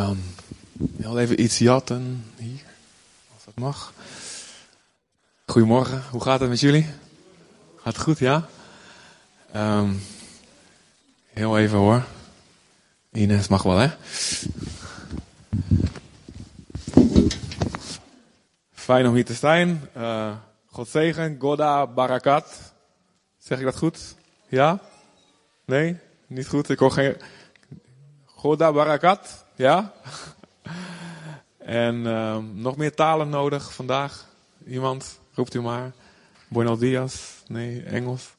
Um, heel even iets jatten hier, als dat mag. Goedemorgen, hoe gaat het met jullie? Gaat het goed, ja? Um, heel even hoor. Ines mag wel, hè? Fijn om hier te zijn. Uh, God zegen, Goda Barakat. Zeg ik dat goed? Ja? Nee? Niet goed? Ik hoor geen... Goda Barakat? Ja? en uh, nog meer talen nodig vandaag? Iemand? Roept u maar. Buenos dias? Nee, Engels.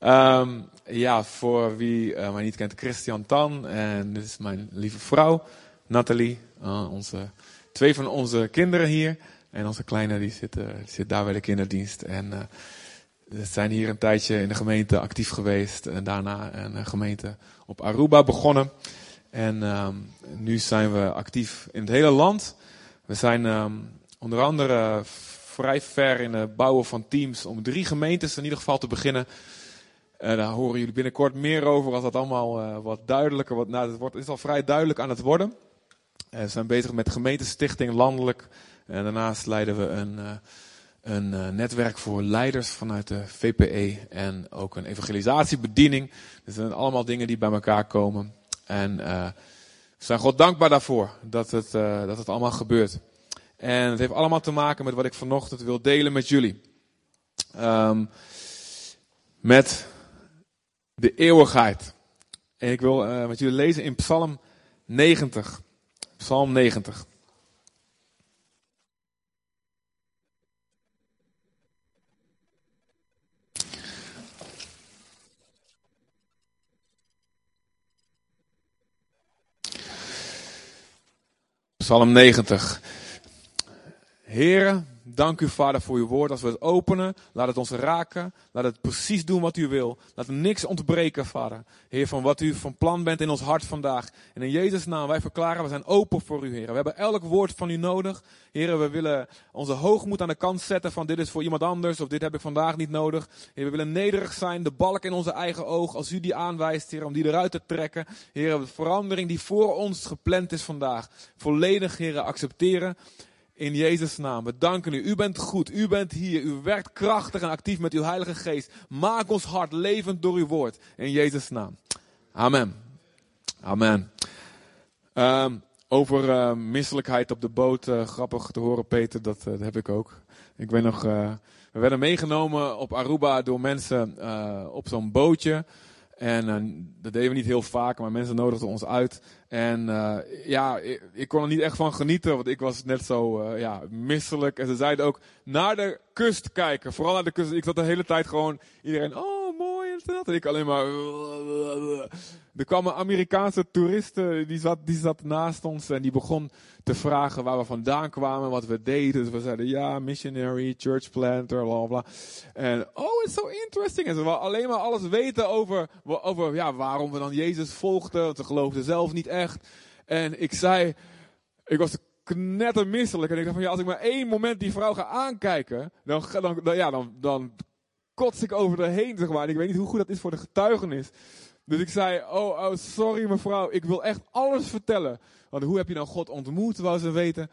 Um, ja, voor wie uh, mij niet kent, Christian Tan. En dit is mijn lieve vrouw, Nathalie. Uh, onze, twee van onze kinderen hier. En onze kleine die zit, die zit daar bij de kinderdienst. En we zijn hier een tijdje in de gemeente actief geweest. En daarna een gemeente op Aruba begonnen. En um, nu zijn we actief in het hele land. We zijn um, onder andere vrij ver in het bouwen van teams om drie gemeentes in ieder geval te beginnen. En daar horen jullie binnenkort meer over als dat allemaal uh, wat duidelijker wordt. Nou, het, wordt, het is al vrij duidelijk aan het worden. We zijn bezig met gemeentestichting landelijk. En daarnaast leiden we een, een netwerk voor leiders vanuit de VPE en ook een evangelisatiebediening. Dus dat zijn allemaal dingen die bij elkaar komen. En uh, we zijn God dankbaar daarvoor dat het, uh, dat het allemaal gebeurt. En het heeft allemaal te maken met wat ik vanochtend wil delen met jullie. Um, met de eeuwigheid. En ik wil uh, met jullie lezen in Psalm 90. Psalm 90. Psalm 90. Heren, dank u vader voor uw woord. Als we het openen, laat het ons raken. Laat het precies doen wat u wil. Laat er niks ontbreken, vader. Heer, van wat u van plan bent in ons hart vandaag. En in Jezus' naam, wij verklaren, we zijn open voor u, Heer. We hebben elk woord van u nodig. Heren, we willen onze hoogmoed aan de kant zetten van dit is voor iemand anders of dit heb ik vandaag niet nodig. Heer, we willen nederig zijn, de balk in onze eigen oog, als u die aanwijst, Heer, om die eruit te trekken. Heer, de verandering die voor ons gepland is vandaag, volledig, Heer, accepteren. In Jezus' naam. We danken u. U bent goed. U bent hier. U werkt krachtig en actief met uw Heilige Geest. Maak ons hart levend door uw woord. In Jezus' naam. Amen. Amen. Um, over uh, misselijkheid op de boot. Uh, grappig te horen, Peter. Dat, uh, dat heb ik ook. Ik weet nog. we werden meegenomen op Aruba door mensen op zo'n bootje. En uh, dat deden we niet heel vaak, maar mensen nodigden ons uit. En uh, ja, ik, kon er niet echt van genieten, want ik was net zo uh, ja, misselijk. En ze zeiden ook naar de kust kijken, vooral naar de kust. Ik zat de hele tijd gewoon, iedereen, oh dat. En ik alleen maar... Er kwamen Amerikaanse toeristen, die zat, die zat naast ons en die begon te vragen waar we vandaan kwamen, wat we deden. Dus we zeiden, ja, missionary, church planter, bla bla. En, oh, it's so interesting. En ze wilden alleen maar alles weten over, over ja, waarom we dan Jezus volgden. Want ze geloofden zelf niet echt. En ik zei, ik was knettermisselijk. En ik dacht van, ja, als ik maar één moment die vrouw ga aankijken, dan, dan, dan ja, dan, dan kots ik over haar heen, zeg maar. Ik weet niet hoe goed dat is voor de getuigenis. Dus ik zei, oh, oh, sorry mevrouw, ik wil echt alles vertellen. Want hoe heb je nou God ontmoet, wou ze weten.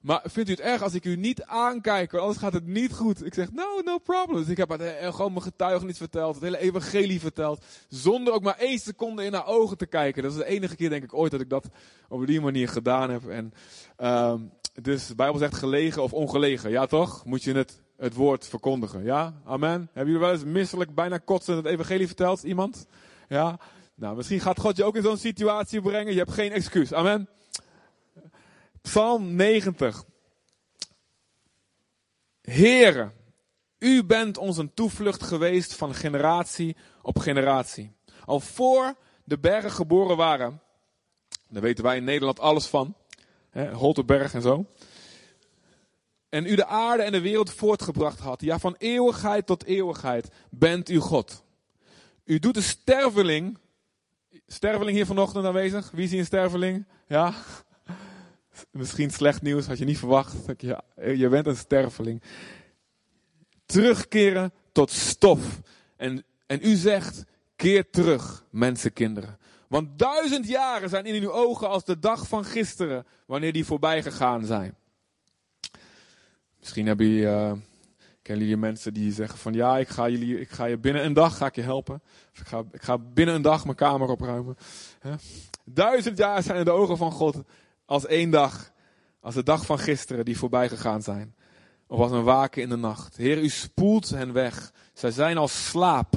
Maar vindt u het erg als ik u niet aankijk, want anders gaat het niet goed. Ik zeg, no, no problem. Dus ik heb het, eh, gewoon mijn getuigenis verteld, het hele evangelie verteld. Zonder ook maar één seconde in haar ogen te kijken. Dat is de enige keer, denk ik, ooit dat ik dat op die manier gedaan heb. En, um, dus de Bijbel zegt gelegen of ongelegen. Ja toch? Moet je het, het woord verkondigen. Ja? Amen. Hebben jullie wel eens misselijk, bijna kotsend het evangelie verteld? Iemand? Ja? Nou, misschien gaat God je ook in zo'n situatie brengen. Je hebt geen excuus. Amen. Psalm 90. Heren, u bent ons een toevlucht geweest van generatie op generatie. Al voor de bergen geboren waren, daar weten wij in Nederland alles van, hè, Holterberg en zo. En u de aarde en de wereld voortgebracht had, ja van eeuwigheid tot eeuwigheid, bent u God. U doet de sterveling, sterveling hier vanochtend aanwezig, wie is hier een sterveling? Ja, Misschien slecht nieuws, had je niet verwacht. Ja, je bent een sterveling. Terugkeren tot stof. En, en u zegt, keer terug, mensenkinderen. Want duizend jaren zijn in uw ogen als de dag van gisteren, wanneer die voorbij gegaan zijn. Misschien hebben jullie, uh, kennen jullie mensen die zeggen van ja, ik ga, jullie, ik ga je binnen een dag ga ik je helpen. Of ik ga, ik ga binnen een dag mijn kamer opruimen. Duizend jaar zijn in de ogen van God als één dag. Als de dag van gisteren die voorbij gegaan zijn. Of als een waken in de nacht. Heer, u spoelt hen weg. Zij zijn als slaap.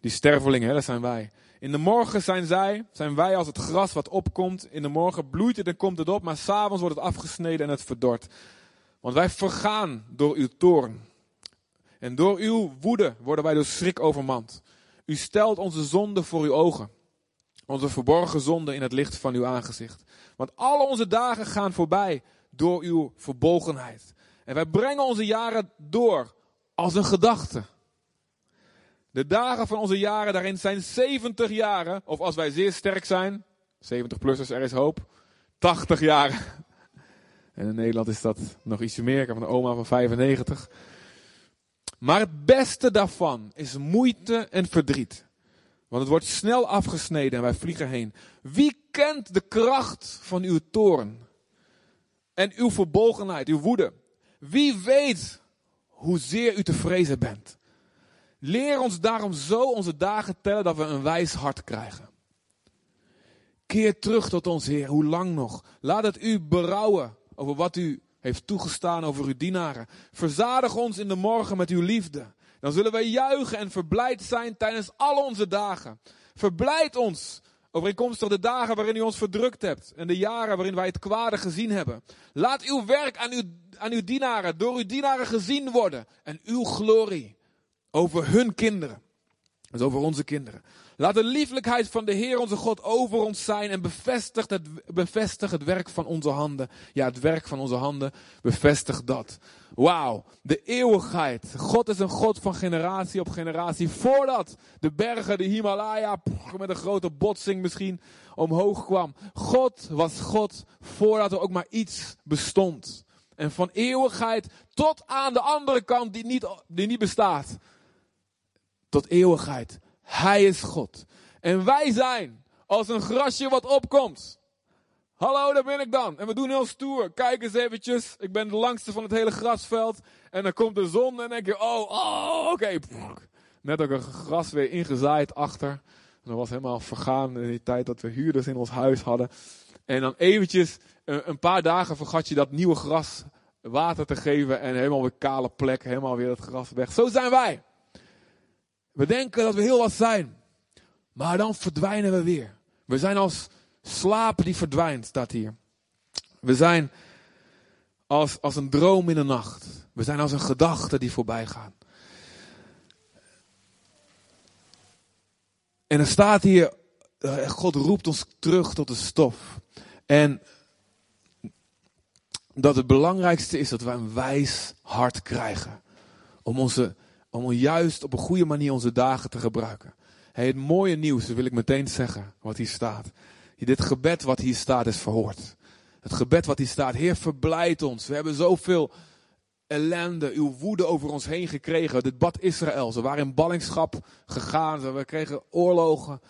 Die stervelingen, hè, dat zijn wij. In de morgen zijn zij, zijn wij als het gras wat opkomt. In de morgen bloeit het en komt het op, maar s'avonds wordt het afgesneden en het verdort. Want wij vergaan door uw toorn. En door uw woede worden wij door schrik overmand. U stelt onze zonden voor uw ogen. Onze verborgen zonden in het licht van uw aangezicht. Want alle onze dagen gaan voorbij door uw verbolgenheid. En wij brengen onze jaren door als een gedachte. De dagen van onze jaren daarin zijn 70 jaren. Of als wij zeer sterk zijn, 70-plussers, er is hoop. 80 jaren. En in Nederland is dat nog ietsje meer. Ik heb een oma van 95. Maar het beste daarvan is moeite en verdriet. Want het wordt snel afgesneden en wij vliegen heen. Wie kent de kracht van uw toren? En uw verbolgenheid, uw woede? Wie weet hoezeer u te vrezen bent? Leer ons daarom zo onze dagen tellen dat we een wijs hart krijgen. Keer terug tot ons Heer, hoe lang nog? Laat het u berouwen over wat u heeft toegestaan over uw dienaren. Verzadig ons in de morgen met uw liefde. Dan zullen wij juichen en verblijd zijn tijdens al onze dagen. Verblijd ons overeenkomstig de dagen waarin u ons verdrukt hebt en de jaren waarin wij het kwade gezien hebben. Laat uw werk aan uw, aan uw dienaren, door uw dienaren gezien worden en uw glorie over hun kinderen. Dus over onze kinderen. Laat de lieflijkheid van de Heer onze God over ons zijn en bevestigt het, het werk van onze handen. Ja, het werk van onze handen, bevestigt dat. Wauw, de eeuwigheid. God is een God van generatie op generatie. Voordat de bergen, de Himalaya, met een grote botsing misschien omhoog kwam. God was God voordat er ook maar iets bestond. En van eeuwigheid tot aan de andere kant die niet, die niet bestaat. Tot eeuwigheid hij is God. En wij zijn als een grasje wat opkomt. Hallo, daar ben ik dan. En we doen heel stoer. Kijk eens eventjes. Ik ben de langste van het hele grasveld. En dan komt de zon en dan denk je, oh, oh, oké. Net ook een gras weer ingezaaid achter. En dat was helemaal vergaan in die tijd dat we huurders in ons huis hadden. En dan eventjes, een paar dagen vergat je dat nieuwe gras water te geven. En helemaal weer kale plek, helemaal weer het gras weg. Zo zijn wij. We denken dat we heel wat zijn. Maar dan verdwijnen we weer. We zijn als slaap die verdwijnt, staat hier. We zijn als, als een droom in de nacht. We zijn als een gedachte die voorbij gaat. En er staat hier, eh, God roept ons terug tot de stof. En dat het belangrijkste is dat we een wijs hart krijgen. Om onze om juist op een goede manier onze dagen te gebruiken. Hey, het mooie nieuws, dat wil ik meteen zeggen, wat hier staat. Dit gebed wat hier staat is verhoord. Het gebed wat hier staat, Heer verblijd ons. We hebben zoveel ellende, uw woede over ons heen gekregen. Dit bad Israël, ze waren in ballingschap gegaan, we kregen oorlogen.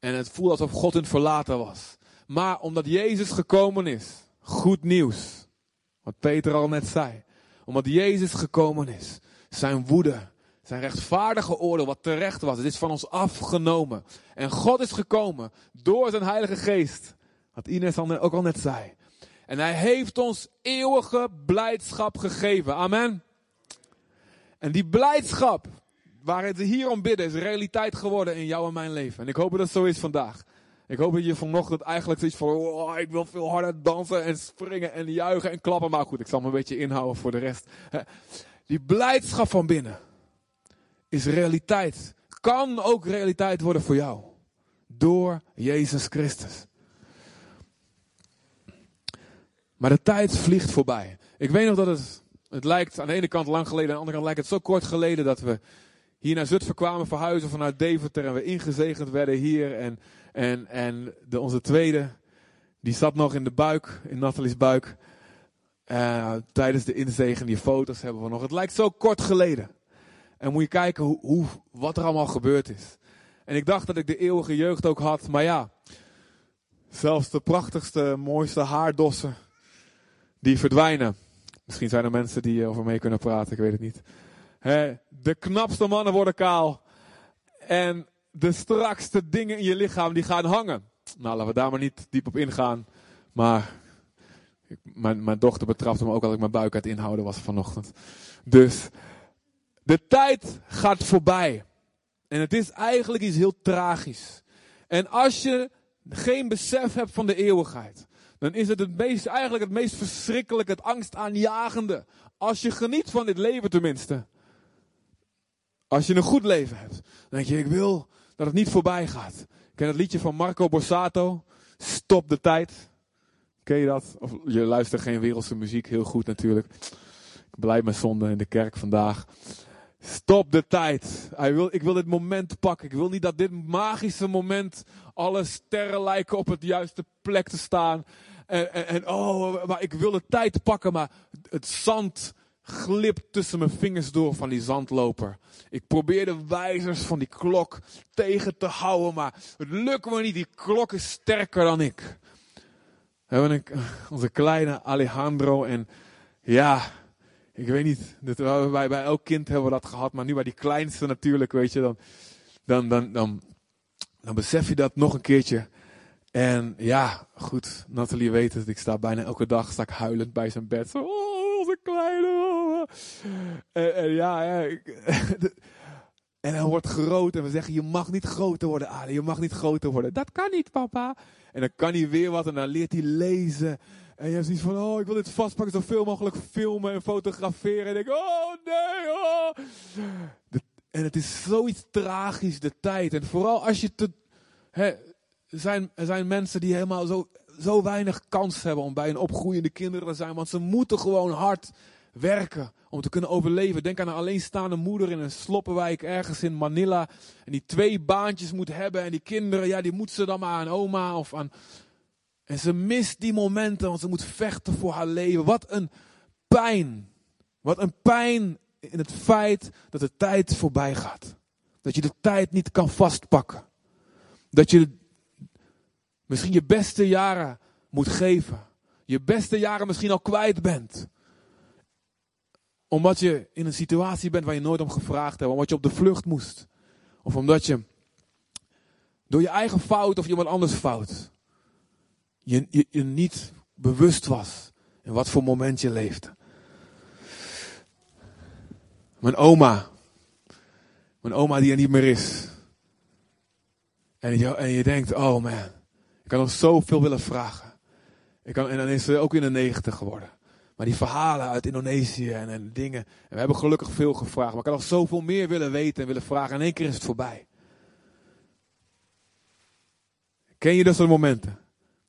En het voelde alsof God hun verlaten was. Maar omdat Jezus gekomen is, goed nieuws. Wat Peter al net zei. Omdat Jezus gekomen is, zijn woede, zijn rechtvaardige oordeel, wat terecht was, het is van ons afgenomen. En God is gekomen door zijn Heilige Geest. Wat Ines ook al net zei. En hij heeft ons eeuwige blijdschap gegeven. Amen. En die blijdschap, waar het hier om bidden, is realiteit geworden in jou en mijn leven. En ik hoop dat het zo is vandaag. Ik hoop dat je vanochtend eigenlijk zoiets van, oh, ik wil veel harder dansen en springen en juichen en klappen. Maar goed, ik zal me een beetje inhouden voor de rest. Die blijdschap van binnen is realiteit. Kan ook realiteit worden voor jou. Door Jezus Christus. Maar de tijd vliegt voorbij. Ik weet nog dat het, het lijkt aan de ene kant lang geleden, aan de andere kant lijkt het zo kort geleden dat we hier naar Zutphen kwamen verhuizen vanuit Deventer en we ingezegend werden hier. En, en, en de, onze tweede, die zat nog in de buik, in Natalie's buik. Uh, tijdens de inzegen, die foto's hebben we nog. Het lijkt zo kort geleden. En moet je kijken hoe, hoe, wat er allemaal gebeurd is. En ik dacht dat ik de eeuwige jeugd ook had. Maar ja, zelfs de prachtigste, mooiste haardossen, die verdwijnen. Misschien zijn er mensen die over mee kunnen praten, ik weet het niet. de knapste mannen worden kaal. En de strakste dingen in je lichaam, die gaan hangen. Nou, laten we daar maar niet diep op ingaan. Maar mijn, dochter betrapte me ook als ik mijn buik uit inhouden was vanochtend. Dus de tijd gaat voorbij. En het is eigenlijk iets heel tragisch. En als je geen besef hebt van de eeuwigheid, dan is het, het meest, eigenlijk het meest verschrikkelijke, het angstaanjagende. Als je geniet van dit leven tenminste. Als je een goed leven hebt, dan denk je, ik wil dat het niet voorbij gaat. Ken het liedje van Marco Borsato, Stop de tijd. Ken je dat? Of je luistert geen wereldse muziek, heel goed natuurlijk. Ik blijf mijn zonde in de kerk vandaag. Stop de tijd. Ik wil dit moment pakken. Ik wil niet dat dit magische moment alle sterren lijken op het juiste plek te staan. En, en, oh, maar ik wil de tijd pakken, maar het zand glipt tussen mijn vingers door van die zandloper. Ik probeer de wijzers van die klok tegen te houden, maar het lukt me niet. Die klok is sterker dan ik. We hebben onze kleine Alejandro en ja, ik weet niet, dat, bij, bij elk kind hebben we dat gehad, maar nu bij die kleinste natuurlijk, weet je, dan, dan, dan, dan, dan besef je dat nog een keertje. En ja, goed, Nathalie weet het, ik sta bijna elke dag sta ik huilend bij zijn bed. Zo, oh, onze kleine. En, en ja, ja en hij wordt groot en we zeggen, je mag niet groter worden, Ali, je mag niet groter worden. Dat kan niet, papa. En dan kan hij weer wat en dan leert hij lezen. En je hebt van, oh, ik wil dit vastpakken, zoveel mogelijk filmen en fotograferen. En ik, oh nee, oh. en het is zoiets tragisch, de tijd. En vooral als je te... Hè, zijn, er zijn mensen die helemaal zo, zo weinig kans hebben om bij een opgroeiende kinderen te zijn. Want ze moeten gewoon hard werken om te kunnen overleven. Denk aan een alleenstaande moeder in een sloppenwijk ergens in Manila. En die twee baantjes moet hebben. En die kinderen, ja, die moet ze dan maar aan oma of aan en ze mist die momenten, want ze moet vechten voor haar leven. Wat een pijn. Wat een pijn in het feit dat de tijd voorbij gaat. Dat je de tijd niet kan vastpakken. Dat je misschien je beste jaren moet geven. Je beste jaren misschien al kwijt bent. Omdat je in een situatie bent waar je nooit om gevraagd hebt. Omdat je op de vlucht moest. Of omdat je door je eigen fout of iemand anders fout je, je, niet bewust was in wat voor moment je leefde. Mijn oma. Mijn oma die er niet meer is. En je, en je denkt, oh man, ik kan nog zoveel willen vragen. Ik kan, en dan is ze ook in de negentig geworden. Maar die verhalen uit Indonesië en, en dingen. En we hebben gelukkig veel gevraagd. Maar ik kan nog zoveel meer willen weten en willen vragen. En in één keer is het voorbij. Ken je dat soort momenten?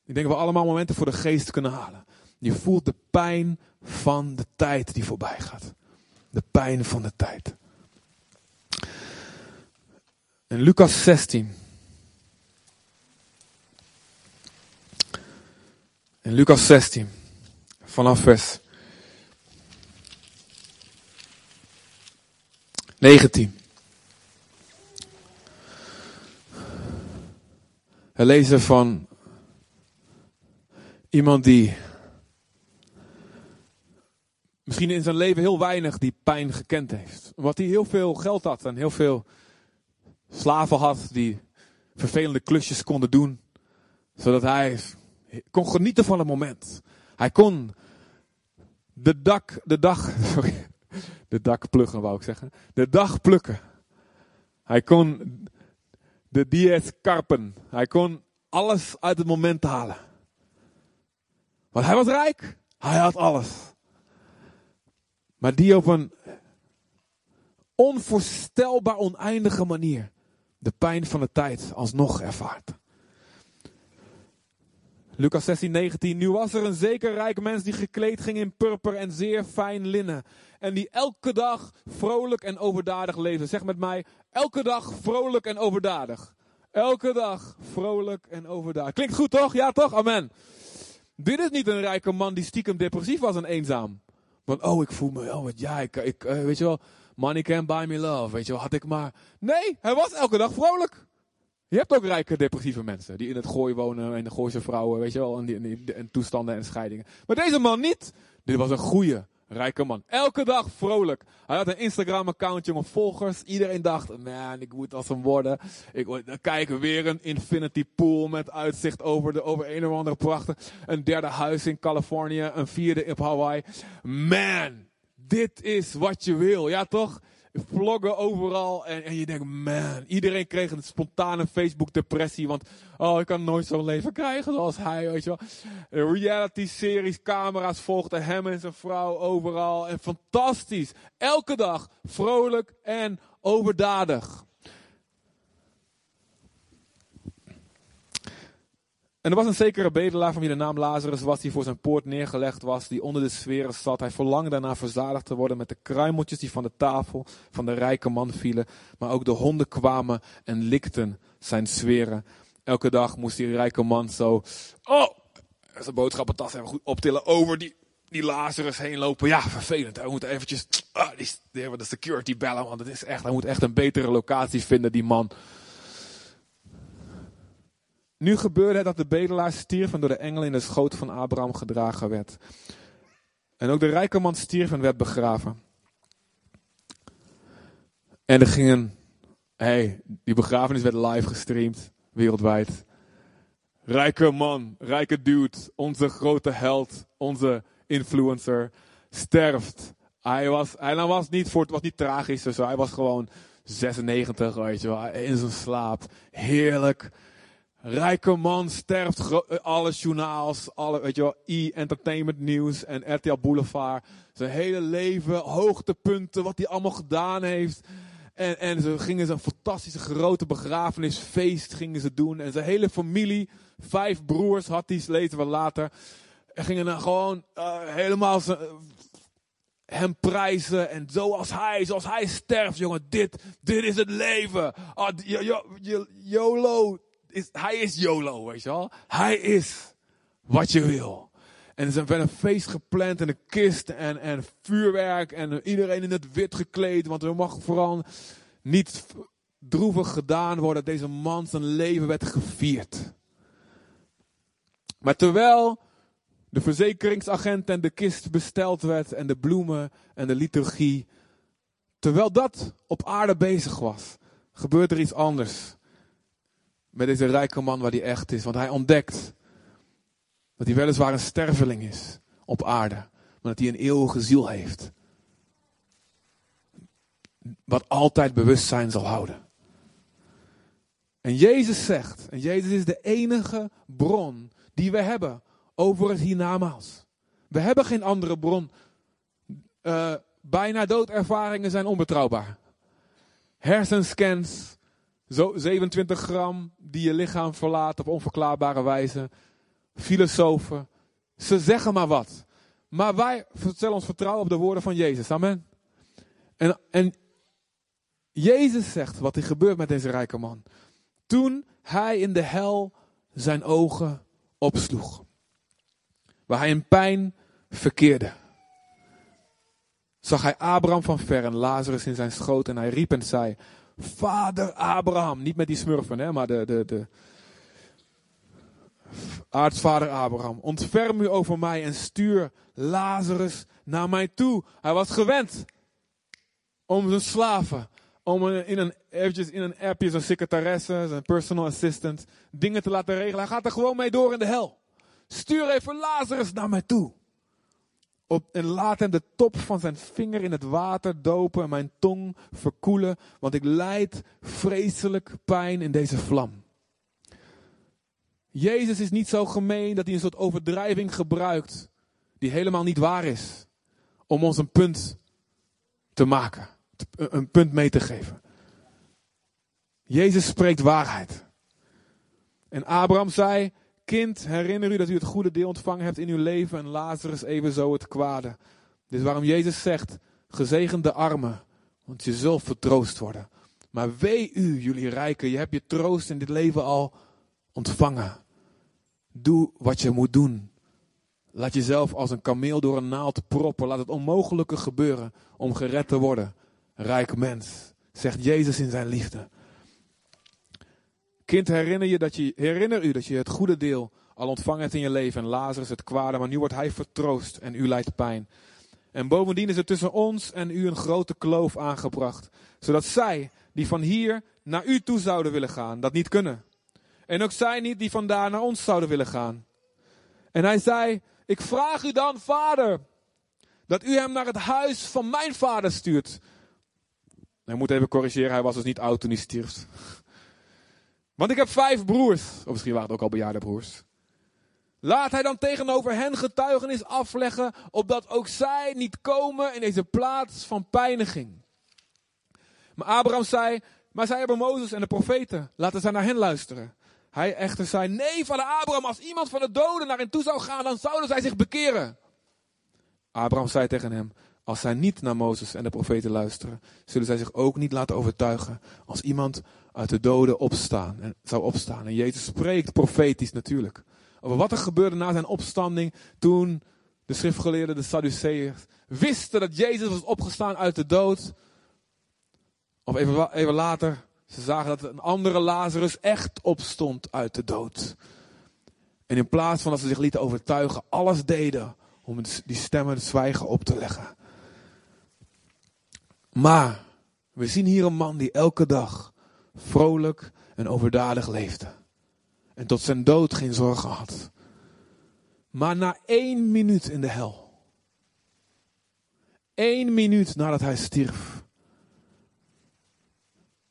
Ik denk dat we allemaal momenten voor de geest kunnen halen. Je voelt de pijn van de tijd die voorbij gaat. De pijn van de tijd. In Lucas 16. In Lucas 16. Vanaf vers 19. We lezen van Iemand die misschien in zijn leven heel weinig die pijn gekend heeft. Omdat hij heel veel geld had en heel veel slaven had die vervelende klusjes konden doen. Zodat hij kon genieten van het moment. Hij kon de, dak, de dag, sorry, de dak pluggen wou ik zeggen. De dag plukken. Hij kon de diet karpen. Hij kon alles uit het moment halen. Want hij was rijk. Hij had alles. Maar die op een onvoorstelbaar oneindige manier de pijn van de tijd alsnog ervaart. Lucas 16, 19. Nu was er een zeker rijk mens die gekleed ging in purper en zeer fijn linnen. En die elke dag vrolijk en overdadig leefde. Zeg met mij, elke dag vrolijk en overdadig. Elke dag vrolijk en overdadig. Klinkt goed toch? Ja toch? Amen. Dit is niet een rijke man die stiekem depressief was en eenzaam. Want, oh, ik voel me, oh, wat, ja, ik, ik uh, weet je wel, money can buy me love, weet je wel, had ik maar. Nee, hij was elke dag vrolijk. Je hebt ook rijke depressieve mensen die in het gooi wonen en de gooise vrouwen, weet je wel, en, en, en toestanden en scheidingen. Maar deze man niet. Dit was een goede, rijke man. Elke dag vrolijk. Hij had een Instagram-account, jongen, volgers. Iedereen dacht, man, ik moet als hem worden. Ik wil kijken, weer een infinity pool met uitzicht over, de, over een of andere prachtig. Een derde huis in Californië, een vierde op Hawaii. Man, dit is wat je wil, ja toch? Vloggen overal. En, je denkt, man, iedereen kreeg een spontane Facebook-depressie. Want, oh, ik kan nooit zo'n leven krijgen zoals hij, weet je wel. Reality-series, camera's volgden hem en zijn vrouw overal. En fantastisch. Elke dag vrolijk en overdadig. En er was een zekere bedelaar van wie de naam Lazarus was, die voor zijn poort neergelegd was, die onder de sferen zat. Hij verlangde daarna verzadigd te worden met de kruimeltjes die van de tafel van de rijke man vielen. Maar ook de honden kwamen en likten zijn sferen. Elke dag moest die rijke man zo, oh, zijn boodschappentas even goed optillen over die, die Lazarus heen lopen. Ja, vervelend. Hij moet eventjes, ah, die, de security bellen, want het is echt, hij moet echt een betere locatie vinden, die man. Nu gebeurde het dat de bedelaar stierf en door de engel in de schoot van Abraham gedragen werd. En ook de rijke man stierf en werd begraven. En er ging hey, die begrafenis werd live gestreamd, wereldwijd. Rijke man, rijke dude, onze grote held, onze influencer, sterft. Hij was, hij was niet voor, het was niet tragisch, dus hij was gewoon 96, weet je wel, in zijn slaap. Heerlijk Rijke man sterft, eh, alle journaals, alle, weet je wel, e-entertainment nieuws en RTL Boulevard. Zijn hele leven, hoogtepunten, wat hij allemaal gedaan heeft. En, en ze gingen zijn fantastische grote begrafenisfeest gingen ze doen. En zijn hele familie, vijf broers had hij, lezen we later. En gingen dan gewoon uh, helemaal zijn, hem prijzen. En zoals hij, zoals hij sterft, jongen, dit, dit is het leven. Ah, YOLO, is, hij is YOLO, weet je wel. Hij is wat je wil. En er werd een feest gepland en een kist en, en vuurwerk en iedereen in het wit gekleed. Want er mag vooral niet droevig gedaan worden dat deze man zijn leven werd gevierd. Maar terwijl de verzekeringsagent en de kist besteld werd en de bloemen en de liturgie, terwijl dat op aarde bezig was, gebeurt er iets anders met deze rijke man waar hij echt is. Want hij ontdekt dat hij weliswaar een sterveling is op aarde, maar dat hij een eeuwige ziel heeft. Wat altijd bewustzijn zal houden. En Jezus zegt, en Jezus is de enige bron die we hebben over het hiernamaals. We hebben geen andere bron. Uh, bijna doodervaringen zijn onbetrouwbaar. Hersenscans, zo 27 gram die je lichaam verlaat op onverklaarbare wijze. Filosofen. Ze zeggen maar wat. Maar wij stellen ons vertrouwen op de woorden van Jezus. Amen. En, en Jezus zegt wat er gebeurt met deze rijke man. Toen hij in de hel zijn ogen opsloeg. Waar hij in pijn verkeerde. Zag hij Abraham van ver en Lazarus in zijn schoot en hij riep en zei: Vader Abraham. Niet met die smurfen, hè, maar de, de, de aartsvader Abraham. Ontferm u over mij en stuur Lazarus naar mij toe. Hij was gewend om zijn slaven, om in een, eventjes in een appje zijn secretaresse, zijn personal assistant, dingen te laten regelen. Hij gaat er gewoon mee door in de hel. Stuur even Lazarus naar mij toe. Op, en laat hem de top van zijn vinger in het water dopen en mijn tong verkoelen, want ik leid vreselijk pijn in deze vlam. Jezus is niet zo gemeen dat hij een soort overdrijving gebruikt, die helemaal niet waar is, om ons een punt te maken, een punt mee te geven. Jezus spreekt waarheid. En Abraham zei, Kind, herinner u dat u het goede deel ontvangen hebt in uw leven en Lazarus evenzo het kwade. Dit is waarom Jezus zegt, gezegend de armen, want je zult vertroost worden. Maar wee u, jullie rijken, je hebt je troost in dit leven al ontvangen. Doe wat je moet doen. Laat jezelf als een kameel door een naald proppen. Laat het onmogelijke gebeuren om gered te worden. Rijk mens, zegt Jezus in zijn liefde. Kind, herinner, je dat je, herinner u dat je het goede deel al ontvangen hebt in je leven en Lazarus het kwade, maar nu wordt hij vertroost en u lijdt pijn. En bovendien is er tussen ons en u een grote kloof aangebracht, zodat zij, die van hier naar u toe zouden willen gaan, dat niet kunnen. En ook zij niet die vandaar naar ons zouden willen gaan. En hij zei, ik vraag u dan, vader, dat u hem naar het huis van mijn vader stuurt. Hij moet even corrigeren, hij was dus niet oud toen hij stierf. Want ik heb vijf broers, of misschien waren het ook al bejaarde broers. Laat hij dan tegenover hen getuigenis afleggen, opdat ook zij niet komen in deze plaats van pijniging. Maar Abraham zei, maar zij hebben Mozes en de profeten, laten zij naar hen luisteren. Hij echter zei, nee vader Abraham, als iemand van de doden naar hen toe zou gaan, dan zouden zij zich bekeren. Abraham zei tegen hem, als zij niet naar Mozes en de profeten luisteren, zullen zij zich ook niet laten overtuigen als iemand uit de doden opstaan en zou opstaan. En Jezus spreekt profetisch natuurlijk over wat er gebeurde na zijn opstanding toen de schriftgeleerden, de Sadduceeën, wisten dat Jezus was opgestaan uit de dood. Of even, even later, ze zagen dat een andere Lazarus echt opstond uit de dood. En in plaats van dat ze zich lieten overtuigen, alles deden om die stemmen het zwijgen op te leggen. Maar we zien hier een man die elke dag vrolijk en overdadig leefde. En tot zijn dood geen zorgen had. Maar na één minuut in de hel. één minuut nadat hij stierf.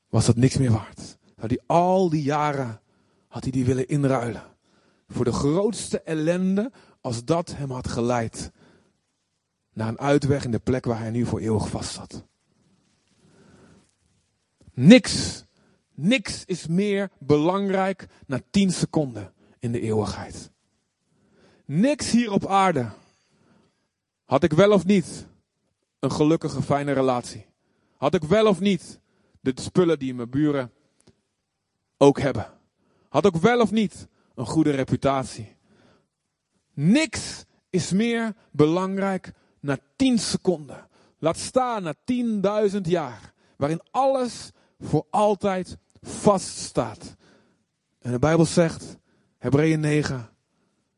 Was dat niks meer waard. Had hij al die jaren had hij die willen inruilen. Voor de grootste ellende als dat hem had geleid. Naar een uitweg in de plek waar hij nu voor eeuwig vast zat. Niks Niks is meer belangrijk na 10 seconden in de eeuwigheid. Niks hier op aarde. Had ik wel of niet een gelukkige, fijne relatie? Had ik wel of niet de spullen die mijn buren ook hebben? Had ik wel of niet een goede reputatie? Niks is meer belangrijk na 10 seconden. Laat staan na 10.000 jaar. Waarin alles voor altijd vaststaat. En de Bijbel zegt, Hebreeën 9,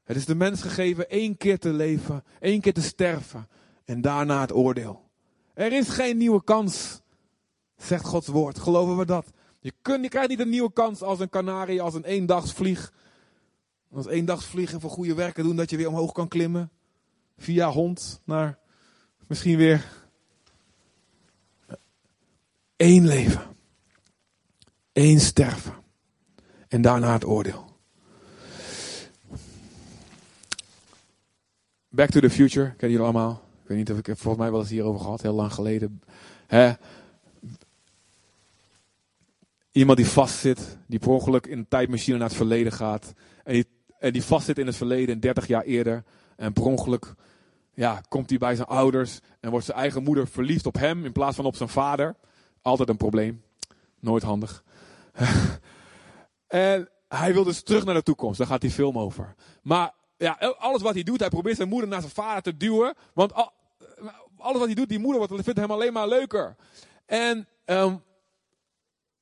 het is de mens gegeven één keer te leven, één keer te sterven en daarna het oordeel. Er is geen nieuwe kans, zegt Gods woord. Geloven we dat? Je, kunt, je krijgt niet een nieuwe kans als een kanarie, als een eendagsvlieg. Als eendagsvlieg en voor goede werken doen dat je weer omhoog kan klimmen. Via hond naar misschien weer één leven. Eén sterven. En daarna het oordeel. Back to the Future, kennen jullie allemaal? Ik weet niet of ik het volgens mij wel eens hierover gehad, heel lang geleden. Iemand die vastzit, die per ongeluk in een tijdmachine naar het verleden gaat. En die, en die vastzit in het verleden, 30 jaar eerder. En per ongeluk ja, komt hij bij zijn ouders en wordt zijn eigen moeder verliefd op hem in plaats van op zijn vader. Altijd een probleem. Nooit handig. en hij wil dus terug naar de toekomst. Daar gaat die film over. Maar ja, alles wat hij doet, hij probeert zijn moeder naar zijn vader te duwen. Want alles wat hij doet, die moeder vindt hem alleen maar leuker. En um,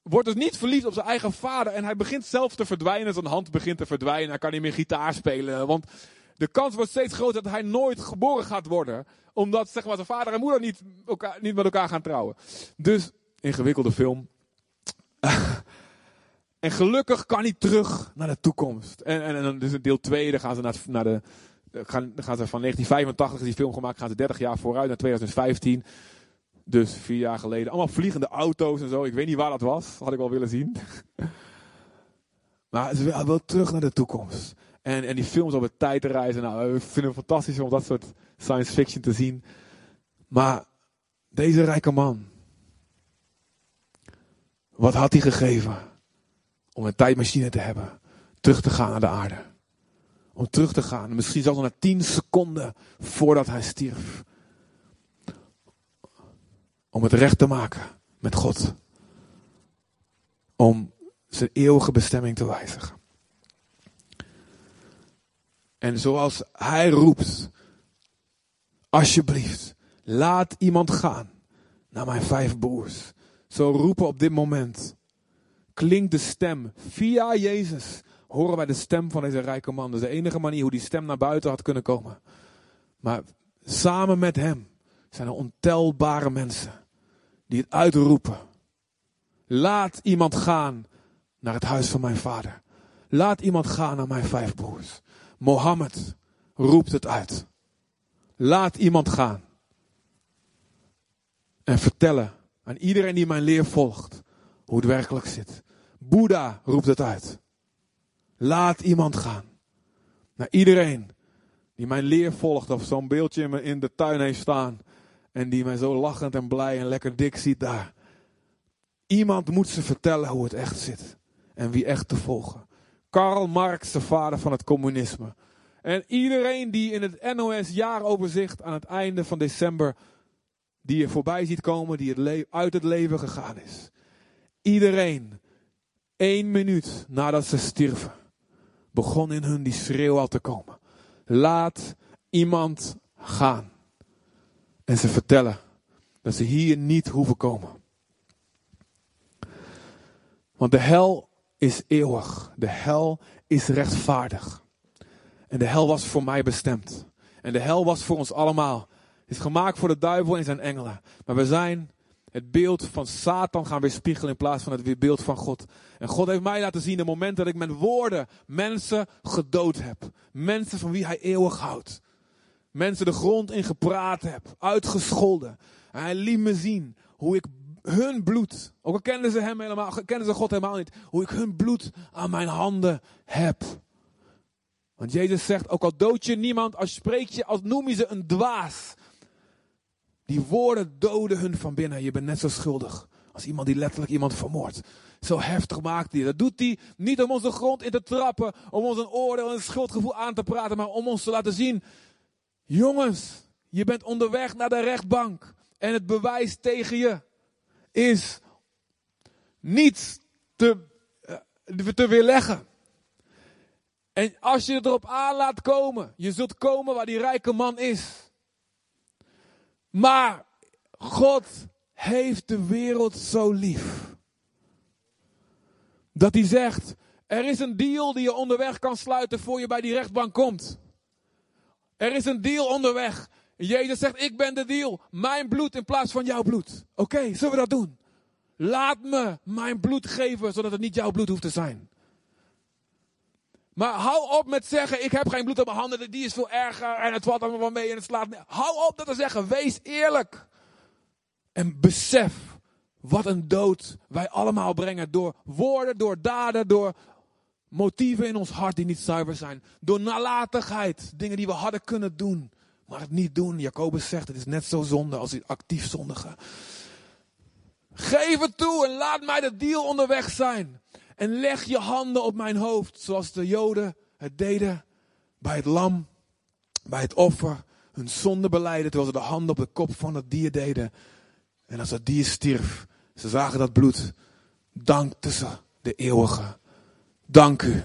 wordt dus niet verliefd op zijn eigen vader. En hij begint zelf te verdwijnen. Zijn hand begint te verdwijnen. Hij kan niet meer gitaar spelen. Want de kans wordt steeds groter dat hij nooit geboren gaat worden. Omdat zeg maar, zijn vader en moeder niet, elkaar, niet met elkaar gaan trouwen. Dus, ingewikkelde film. En gelukkig kan hij terug naar de toekomst. En, en, en dus in deel 2, dan gaan ze naar, naar de. Gaan, dan gaan ze van 1985 die film gemaakt, gaan ze 30 jaar vooruit naar 2015. Dus vier jaar geleden. Allemaal vliegende auto's en zo. Ik weet niet waar dat was. had ik wel willen zien. maar ze wil terug naar de toekomst. En, en die films over tijdreizen. Nou, we vinden het fantastisch om dat soort science fiction te zien. Maar deze rijke man. Wat had hij gegeven? om een tijdmachine te hebben. Terug te gaan naar de aarde. Om terug te gaan, misschien zelfs na tien seconden voordat hij stierf. Om het recht te maken met God. Om zijn eeuwige bestemming te wijzigen. En zoals hij roept, alsjeblieft, laat iemand gaan naar mijn vijf broers. Zo roepen op dit moment klinkt de stem. Via Jezus horen wij de stem van deze rijke man. Dat is de enige manier hoe die stem naar buiten had kunnen komen. Maar samen met hem zijn er ontelbare mensen die het uitroepen. Laat iemand gaan naar het huis van mijn vader. Laat iemand gaan naar mijn vijf broers. Mohammed roept het uit. Laat iemand gaan. En vertellen aan iedereen die mijn leer volgt hoe het werkelijk zit. Boeddha roept het uit. Laat iemand gaan. Naar iedereen die mijn leer volgt of zo'n beeldje in de tuin heeft staan. En die mij zo lachend en blij en lekker dik ziet daar. Iemand moet ze vertellen hoe het echt zit. En wie echt te volgen. Karl Marx, de vader van het communisme. En iedereen die in het NOS jaaroverzicht aan het einde van december die je voorbij ziet komen, die het uit het leven gegaan is. Iedereen, één minuut nadat ze stierven, begon in hun die schreeuw al te komen. Laat iemand gaan. En ze vertellen dat ze hier niet hoeven komen. Want de hel is eeuwig. De hel is rechtvaardig. En de hel was voor mij bestemd. En de hel was voor ons allemaal. Is gemaakt voor de duivel en zijn engelen. Maar we zijn het beeld van Satan gaan weerspiegelen in plaats van het beeld van God. En God heeft mij laten zien de moment dat ik met woorden mensen gedood heb. Mensen van wie hij eeuwig houdt. Mensen de grond in gepraat heb, uitgescholden. En hij liet me zien hoe ik hun bloed, ook al kenden ze hem helemaal, kennen ze God helemaal niet, hoe ik hun bloed aan mijn handen heb. Want Jezus zegt, ook al dood je niemand, als spreek je, als noem je ze een dwaas. Die woorden doden hun van binnen. Je bent net zo schuldig als iemand die letterlijk iemand vermoordt. Zo heftig maakt hij. Dat doet hij niet om ons de grond in te trappen, om ons een oordeel en een schuldgevoel aan te praten, maar om ons te laten zien, jongens, je bent onderweg naar de rechtbank en het bewijs tegen je is niets te, uh, te weerleggen. En als je erop aan laat komen, je zult komen waar die rijke man is. Maar God heeft de wereld zo lief. Dat hij zegt, er is een deal die je onderweg kan sluiten voor je bij die rechtbank komt. Er is een deal onderweg. Jezus zegt, ik ben de deal. Mijn bloed in plaats van jouw bloed. Oké, zullen we dat doen? Laat me mijn bloed geven, zodat het niet jouw bloed hoeft te zijn. Maar hou op met zeggen, ik heb geen bloed op mijn handen, die is veel erger en het valt allemaal mee en het slaat. Hou op dat te zeggen, wees eerlijk. En besef wat een dood wij allemaal brengen door woorden, door daden, door motieven in ons hart die niet zuiver zijn. Door nalatigheid, dingen die we hadden kunnen doen, maar het niet doen. Jacobus zegt, het is net zo zonde als het actief zondigen. Geef het toe en laat mij de deal onderweg zijn. En leg je handen op mijn hoofd, zoals de Joden het deden bij het lam, bij het offer. Hun zonde beleiden terwijl ze de handen op de kop van het dier deden. En als dat dier stierf, ze zagen dat bloed, dankten ze de eeuwige. Dank u.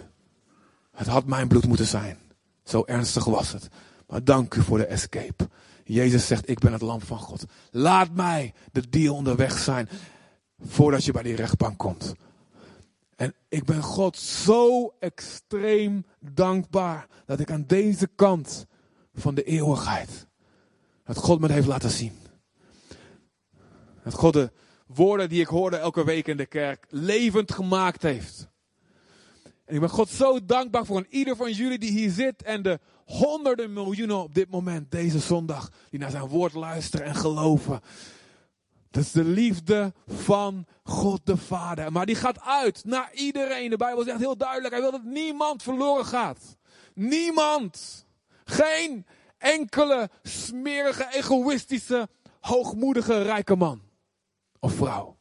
Het had mijn bloed moeten zijn. Zo ernstig was het. Maar dank u voor de escape. Jezus zegt, ik ben het lam van God. Laat mij de deal onderweg zijn voordat je bij die rechtbank komt. En ik ben God zo extreem dankbaar dat ik aan deze kant van de eeuwigheid, dat God me heeft laten zien. Dat God de woorden die ik hoorde elke week in de kerk levend gemaakt heeft. En ik ben God zo dankbaar voor ieder van jullie die hier zit en de honderden miljoenen op dit moment, deze zondag, die naar zijn woord luisteren en geloven. Dat is de liefde van God de Vader. Maar die gaat uit naar iedereen. De Bijbel zegt heel duidelijk, hij wil dat niemand verloren gaat. Niemand. Geen enkele smerige, egoïstische, hoogmoedige, rijke man of vrouw.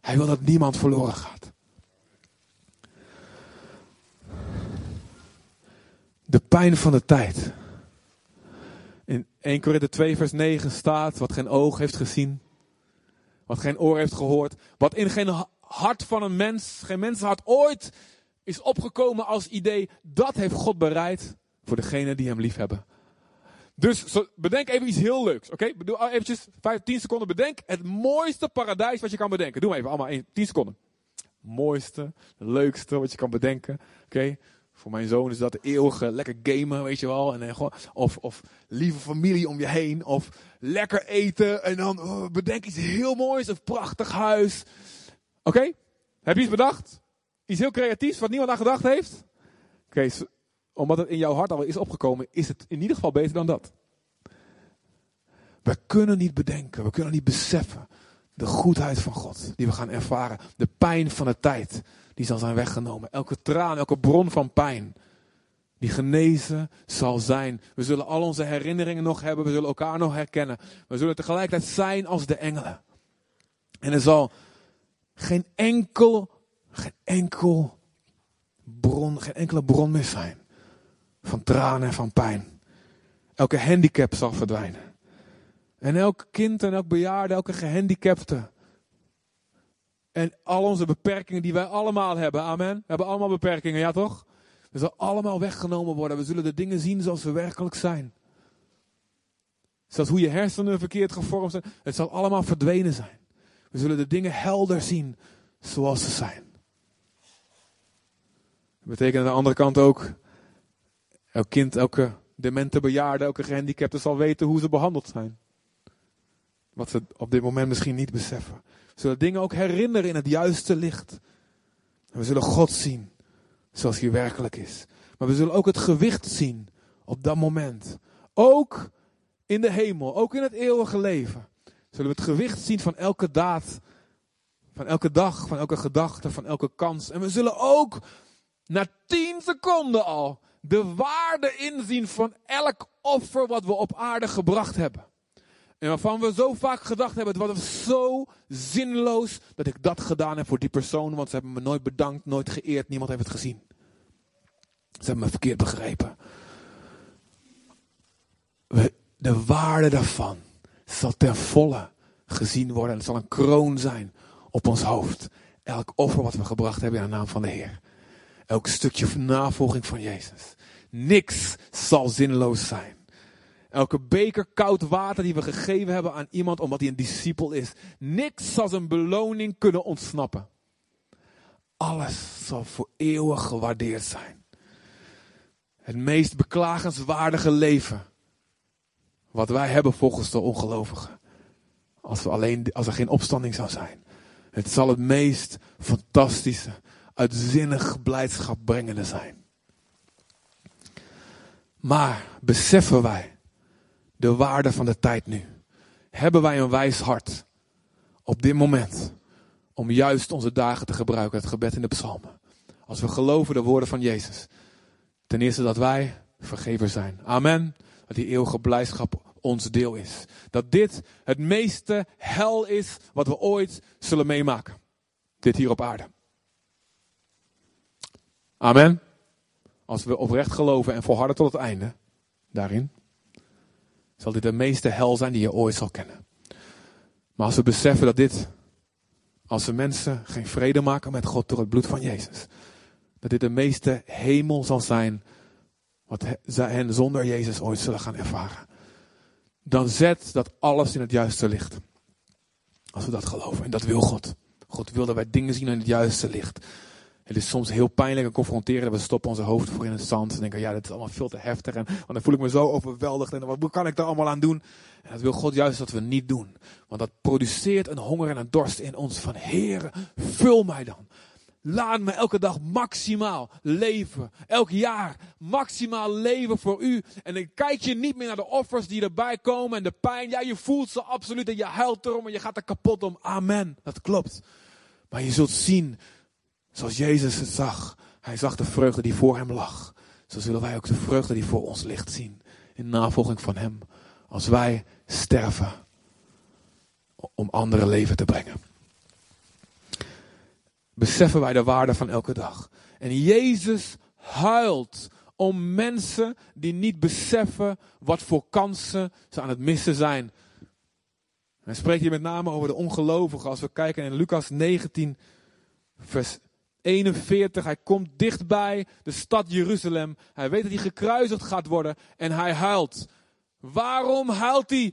Hij wil dat niemand verloren gaat. De pijn van de tijd. In 1 Korinthe 2 vers 9 staat, wat geen oog heeft gezien, wat geen oor heeft gehoord, wat in geen hart van een mens, geen mensenhart ooit is opgekomen als idee, dat heeft God bereid voor degenen die hem lief hebben. Dus bedenk even iets heel leuks. Oké, okay? doe eventjes 5, 10 seconden. Bedenk het mooiste paradijs wat je kan bedenken. Doe maar even, allemaal 10 seconden. Mooiste, leukste wat je kan bedenken. Oké? Voor mijn zoon is dat eeuwige lekker gamen, weet je wel. En, en of, of lieve familie om je heen. Of lekker eten. En dan oh, bedenk iets heel moois. Een prachtig huis. Oké, heb je iets bedacht? Iets heel creatiefs wat niemand aan gedacht heeft? Oké, omdat het in jouw hart al is opgekomen, is het in ieder geval beter dan dat. We kunnen niet bedenken, we kunnen niet beseffen de goedheid van God die we gaan ervaren. De pijn van de tijd die zal zijn weggenomen. Elke traan, elke bron van pijn die genezen zal zijn. We zullen al onze herinneringen nog hebben, we zullen elkaar nog herkennen. We zullen tegelijkertijd zijn als de engelen. En er zal geen enkel, geen enkel bron, geen enkele bron meer zijn van tranen en van pijn. Elke handicap zal verdwijnen. En elk kind en elk bejaarde, elke gehandicapte. En al onze beperkingen die wij allemaal hebben. Amen. We hebben allemaal beperkingen, ja toch? We zullen allemaal weggenomen worden. We zullen de dingen zien zoals ze werkelijk zijn. Zelfs hoe je hersenen verkeerd gevormd zijn. Het zal allemaal verdwenen zijn. We zullen de dingen helder zien zoals ze zijn. Dat betekent aan de andere kant ook Elk kind, elke demente bejaarde, elke gehandicapte zal weten hoe ze behandeld zijn. Wat ze op dit moment misschien niet beseffen. Zullen dingen ook herinneren in het juiste licht. En we zullen God zien zoals hij werkelijk is. Maar we zullen ook het gewicht zien op dat moment. Ook in de hemel, ook in het eeuwige leven. Zullen we het gewicht zien van elke daad, van elke dag, van elke gedachte, van elke kans. En we zullen ook na tien seconden al de waarde inzien van elk offer wat we op aarde gebracht hebben. En waarvan we zo vaak gedacht hebben, het was zo zinloos dat ik dat gedaan heb voor die persoon, want ze hebben me nooit bedankt, nooit geëerd, niemand heeft het gezien. Ze hebben me verkeerd begrepen. de waarde daarvan zal ten volle gezien worden. Het zal een kroon zijn op ons hoofd. Elk offer wat we gebracht hebben in de naam van de Heer. Elk stukje navolging van Jezus. Niks zal zinloos zijn. Elke beker koud water die we gegeven hebben aan iemand omdat hij een discipel is. Niks zal zijn beloning kunnen ontsnappen. Alles zal voor eeuwig gewaardeerd zijn. Het meest beklagenswaardige leven. Wat wij hebben volgens de ongelovigen. Als, we alleen, als er geen opstanding zou zijn. Het zal het meest fantastische, uitzinnig blijdschap brengende zijn. Maar beseffen wij de waarde van de tijd nu? Hebben wij een wijs hart op dit moment om juist onze dagen te gebruiken, het gebed in de psalmen? Als we geloven de woorden van Jezus. Ten eerste dat wij vergever zijn. Amen. Dat die eeuwige blijdschap ons deel is. Dat dit het meeste hel is wat we ooit zullen meemaken. Dit hier op aarde. Amen. Als we oprecht geloven en volharden tot het einde. Daarin. Zal dit de meeste hel zijn die je ooit zal kennen. Maar als we beseffen dat dit. Als de mensen geen vrede maken met God door het bloed van Jezus. Dat dit de meeste hemel zal zijn. Wat hen zonder Jezus ooit zullen gaan ervaren. Dan zet dat alles in het juiste licht. Als we dat geloven. En dat wil God. God wil dat wij dingen zien in het juiste licht. Het is soms heel pijnlijk en confronterend. We stoppen onze hoofd voor in het zand. En denken, ja, dit is allemaal veel te heftig. En dan voel ik me zo overweldigd. En wat kan ik daar allemaal aan doen? En dat wil God juist dat we niet doen. Want dat produceert een honger en een dorst in ons. Van, Heer, vul mij dan. Laat me elke dag maximaal leven. Elk jaar maximaal leven voor u. En dan kijk je niet meer naar de offers die erbij komen en de pijn. Ja, je voelt ze absoluut en je huilt erom en je gaat er kapot om. Amen. Dat klopt. Maar je zult zien Zoals Jezus het zag. Hij zag de vreugde die voor hem lag. Zo zullen wij ook de vreugde die voor ons ligt zien. In navolging van hem. Als wij sterven. Om anderen leven te brengen. Beseffen wij de waarde van elke dag. En Jezus huilt om mensen die niet beseffen wat voor kansen ze aan het missen zijn. Hij spreekt hier met name over de ongelovigen. Als we kijken in Lucas 19, vers 41. Hij komt dichtbij de stad Jeruzalem. Hij weet dat hij gekruisigd gaat worden en hij huilt. Waarom huilt hij?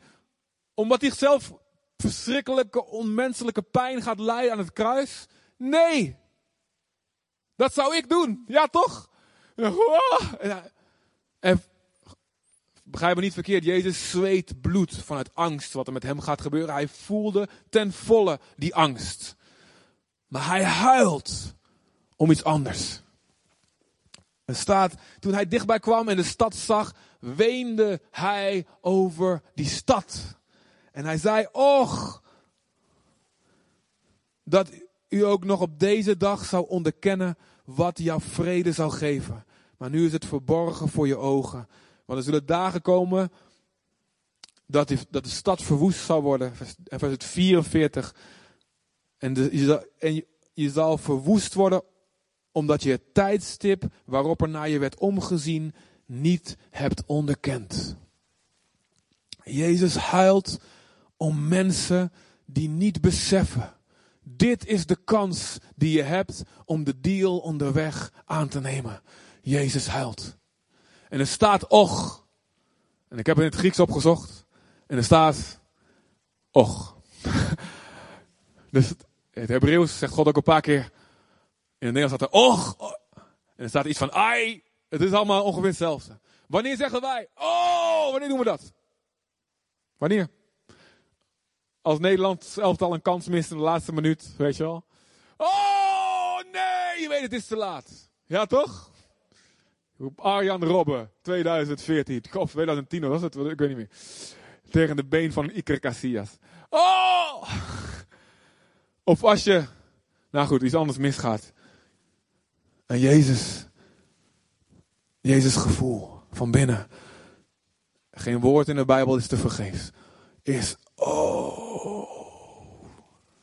Omdat hij zelf verschrikkelijke, onmenselijke pijn gaat lijden aan het kruis? Nee. Dat zou ik doen. Ja, toch? En, begrijp me niet verkeerd, Jezus zweet bloed vanuit angst wat er met hem gaat gebeuren. Hij voelde ten volle die angst. Maar hij huilt om iets anders. Er staat, toen hij dichtbij kwam en de stad zag, weende hij over die stad. En hij zei, och, dat u ook nog op deze dag zou onderkennen wat jouw vrede zou geven. Maar nu is het verborgen voor je ogen. Want er zullen dagen komen dat, dat de stad verwoest zal worden. En vers 44. En, de, je zal, en je zal verwoest worden omdat je het tijdstip waarop er naar je werd omgezien niet hebt onderkend. Jezus huilt om mensen die niet beseffen. Dit is de kans die je hebt om de deal onderweg aan te nemen. Jezus huilt. En er staat och. En ik heb in het Grieks opgezocht. En er staat och. dus het Hebreeuws zegt God ook een paar keer. In het Nederlands staat er och. En er staat iets van ai. Het is allemaal ongeveer hetzelfde. Wanneer zeggen wij, oh, wanneer doen we dat? Wanneer? Als Nederland elftal een kans mist in de laatste minuut, weet je wel. Oh, nee, je weet het is te laat. Ja, toch? Arjan Robben, 2014. Of 2010 was het, ik weet niet meer. Tegen de been van Iker Casillas. Oh! Of als je, nou goed, iets anders misgaat. En Jezus, Jezus gevoel van binnen. Geen woord in de Bijbel is te vergeefs. Is, oh,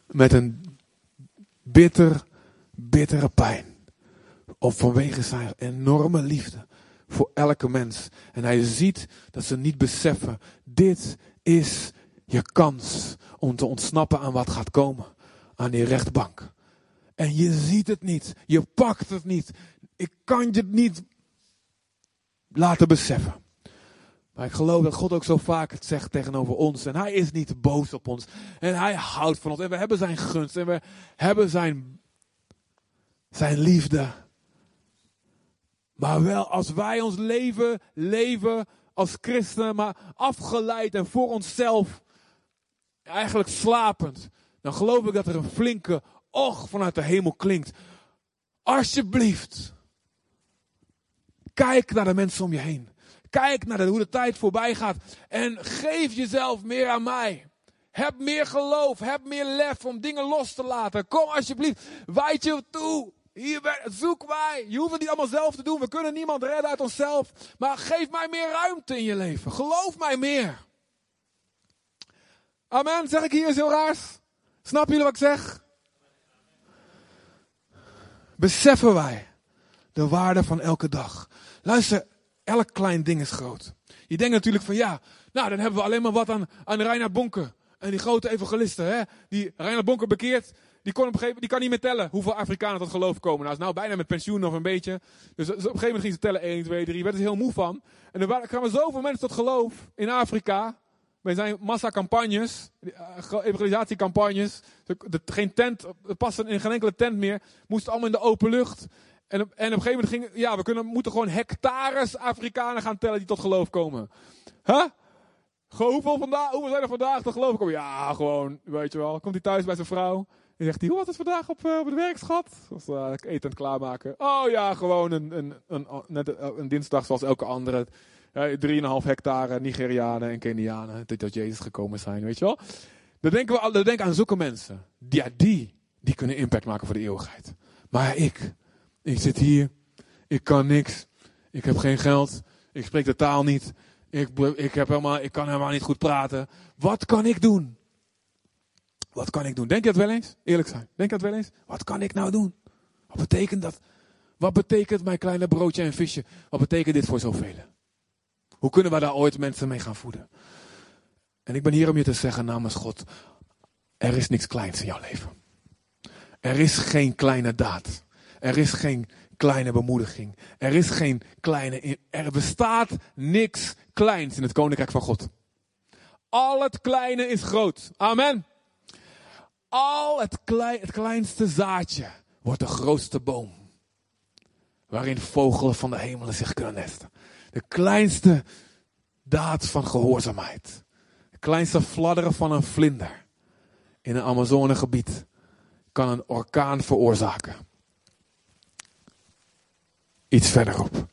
met een bitter, bittere pijn. Of vanwege zijn enorme liefde voor elke mens. En hij ziet dat ze niet beseffen, dit is je kans om te ontsnappen aan wat gaat komen. Aan die rechtbank. En je ziet het niet. Je pakt het niet. Ik kan je het niet laten beseffen. Maar ik geloof dat God ook zo vaak het zegt tegenover ons. En hij is niet boos op ons. En hij houdt van ons. En we hebben zijn gunst. En we hebben zijn, zijn liefde. Maar wel als wij ons leven leven als christenen, maar afgeleid en voor onszelf, eigenlijk slapend, dan geloof ik dat er een flinke och vanuit de hemel klinkt. Alsjeblieft, kijk naar de mensen om je heen. Kijk naar hoe de tijd voorbij gaat en geef jezelf meer aan mij. Heb meer geloof, heb meer lef om dingen los te laten. Kom alsjeblieft, wijd je toe. Hier, zoek mij. Je hoeft het niet allemaal zelf te doen. We kunnen niemand redden uit onszelf. Maar geef mij meer ruimte in je leven. Geloof mij meer. Amen. Zeg ik hier heel raars? Snappen jullie wat ik zeg? Beseffen wij de waarde van elke dag. Luister, elk klein ding is groot. Je denkt natuurlijk van ja, nou dan hebben we alleen maar wat aan, aan Reinhard Bonker. En die grote evangelisten, hè? Die Reinhard Bonker bekeert. Die, kon op een gegeven, die kan niet meer tellen hoeveel Afrikanen tot geloof komen. Nou, is nou bijna met pensioen nog een beetje. Dus op een gegeven moment ging ze tellen 1, 2, 3. Werd er heel moe van. En er kwamen zoveel mensen tot geloof in Afrika. Bij zijn massacampagnes, evangelisatiecampagnes. geen tent, er paste in geen enkele tent meer. Moesten allemaal in de open lucht. En, op, en op een gegeven moment ging, ja, we kunnen, moeten gewoon hectares Afrikanen gaan tellen die tot geloof komen. Huh? Hoeveel, vandaag, hoeveel zijn er vandaag tot geloof komen? Ja, gewoon, weet je wel. Komt hij thuis bij zijn vrouw. En zegt hij, hoe was het vandaag op, uh, op het werk, schat? Was uh, eten klaarmaken. Oh ja, gewoon een, een, een, net een, dinsdag zoals elke andere. Uh, 3,5 hectare Nigerianen en Kenianen. Dat, dat Jezus gekomen zijn, weet je wel. Dan denken we dan denken aan zulke mensen. Ja, die, die kunnen impact maken voor de eeuwigheid. Maar ik, ik zit hier. Ik kan niks. Ik heb geen geld. Ik spreek de taal niet. Ik, ik, heb helemaal, ik kan helemaal niet goed praten. Wat kan ik doen? Wat kan ik doen? Denk je dat wel eens? Eerlijk zijn. Denk je dat wel eens? Wat kan ik nou doen? Wat betekent dat? Wat betekent mijn kleine broodje en visje? Wat betekent dit voor zoveel? Hoe kunnen we daar ooit mensen mee gaan voeden? En ik ben hier om je te zeggen namens God. Er is niks kleins in jouw leven. Er is geen kleine daad. Er is geen kleine bemoediging. Er is geen kleine, er bestaat niks kleins in het koninkrijk van God. Al het kleine is groot. Amen. Al het, het kleinste zaadje wordt de grootste boom. Waarin vogelen van de hemelen zich kunnen nesten. De kleinste daad van gehoorzaamheid. De kleinste fladderen van een vlinder in een Amazonegebied kan een orkaan veroorzaken. Iets verderop.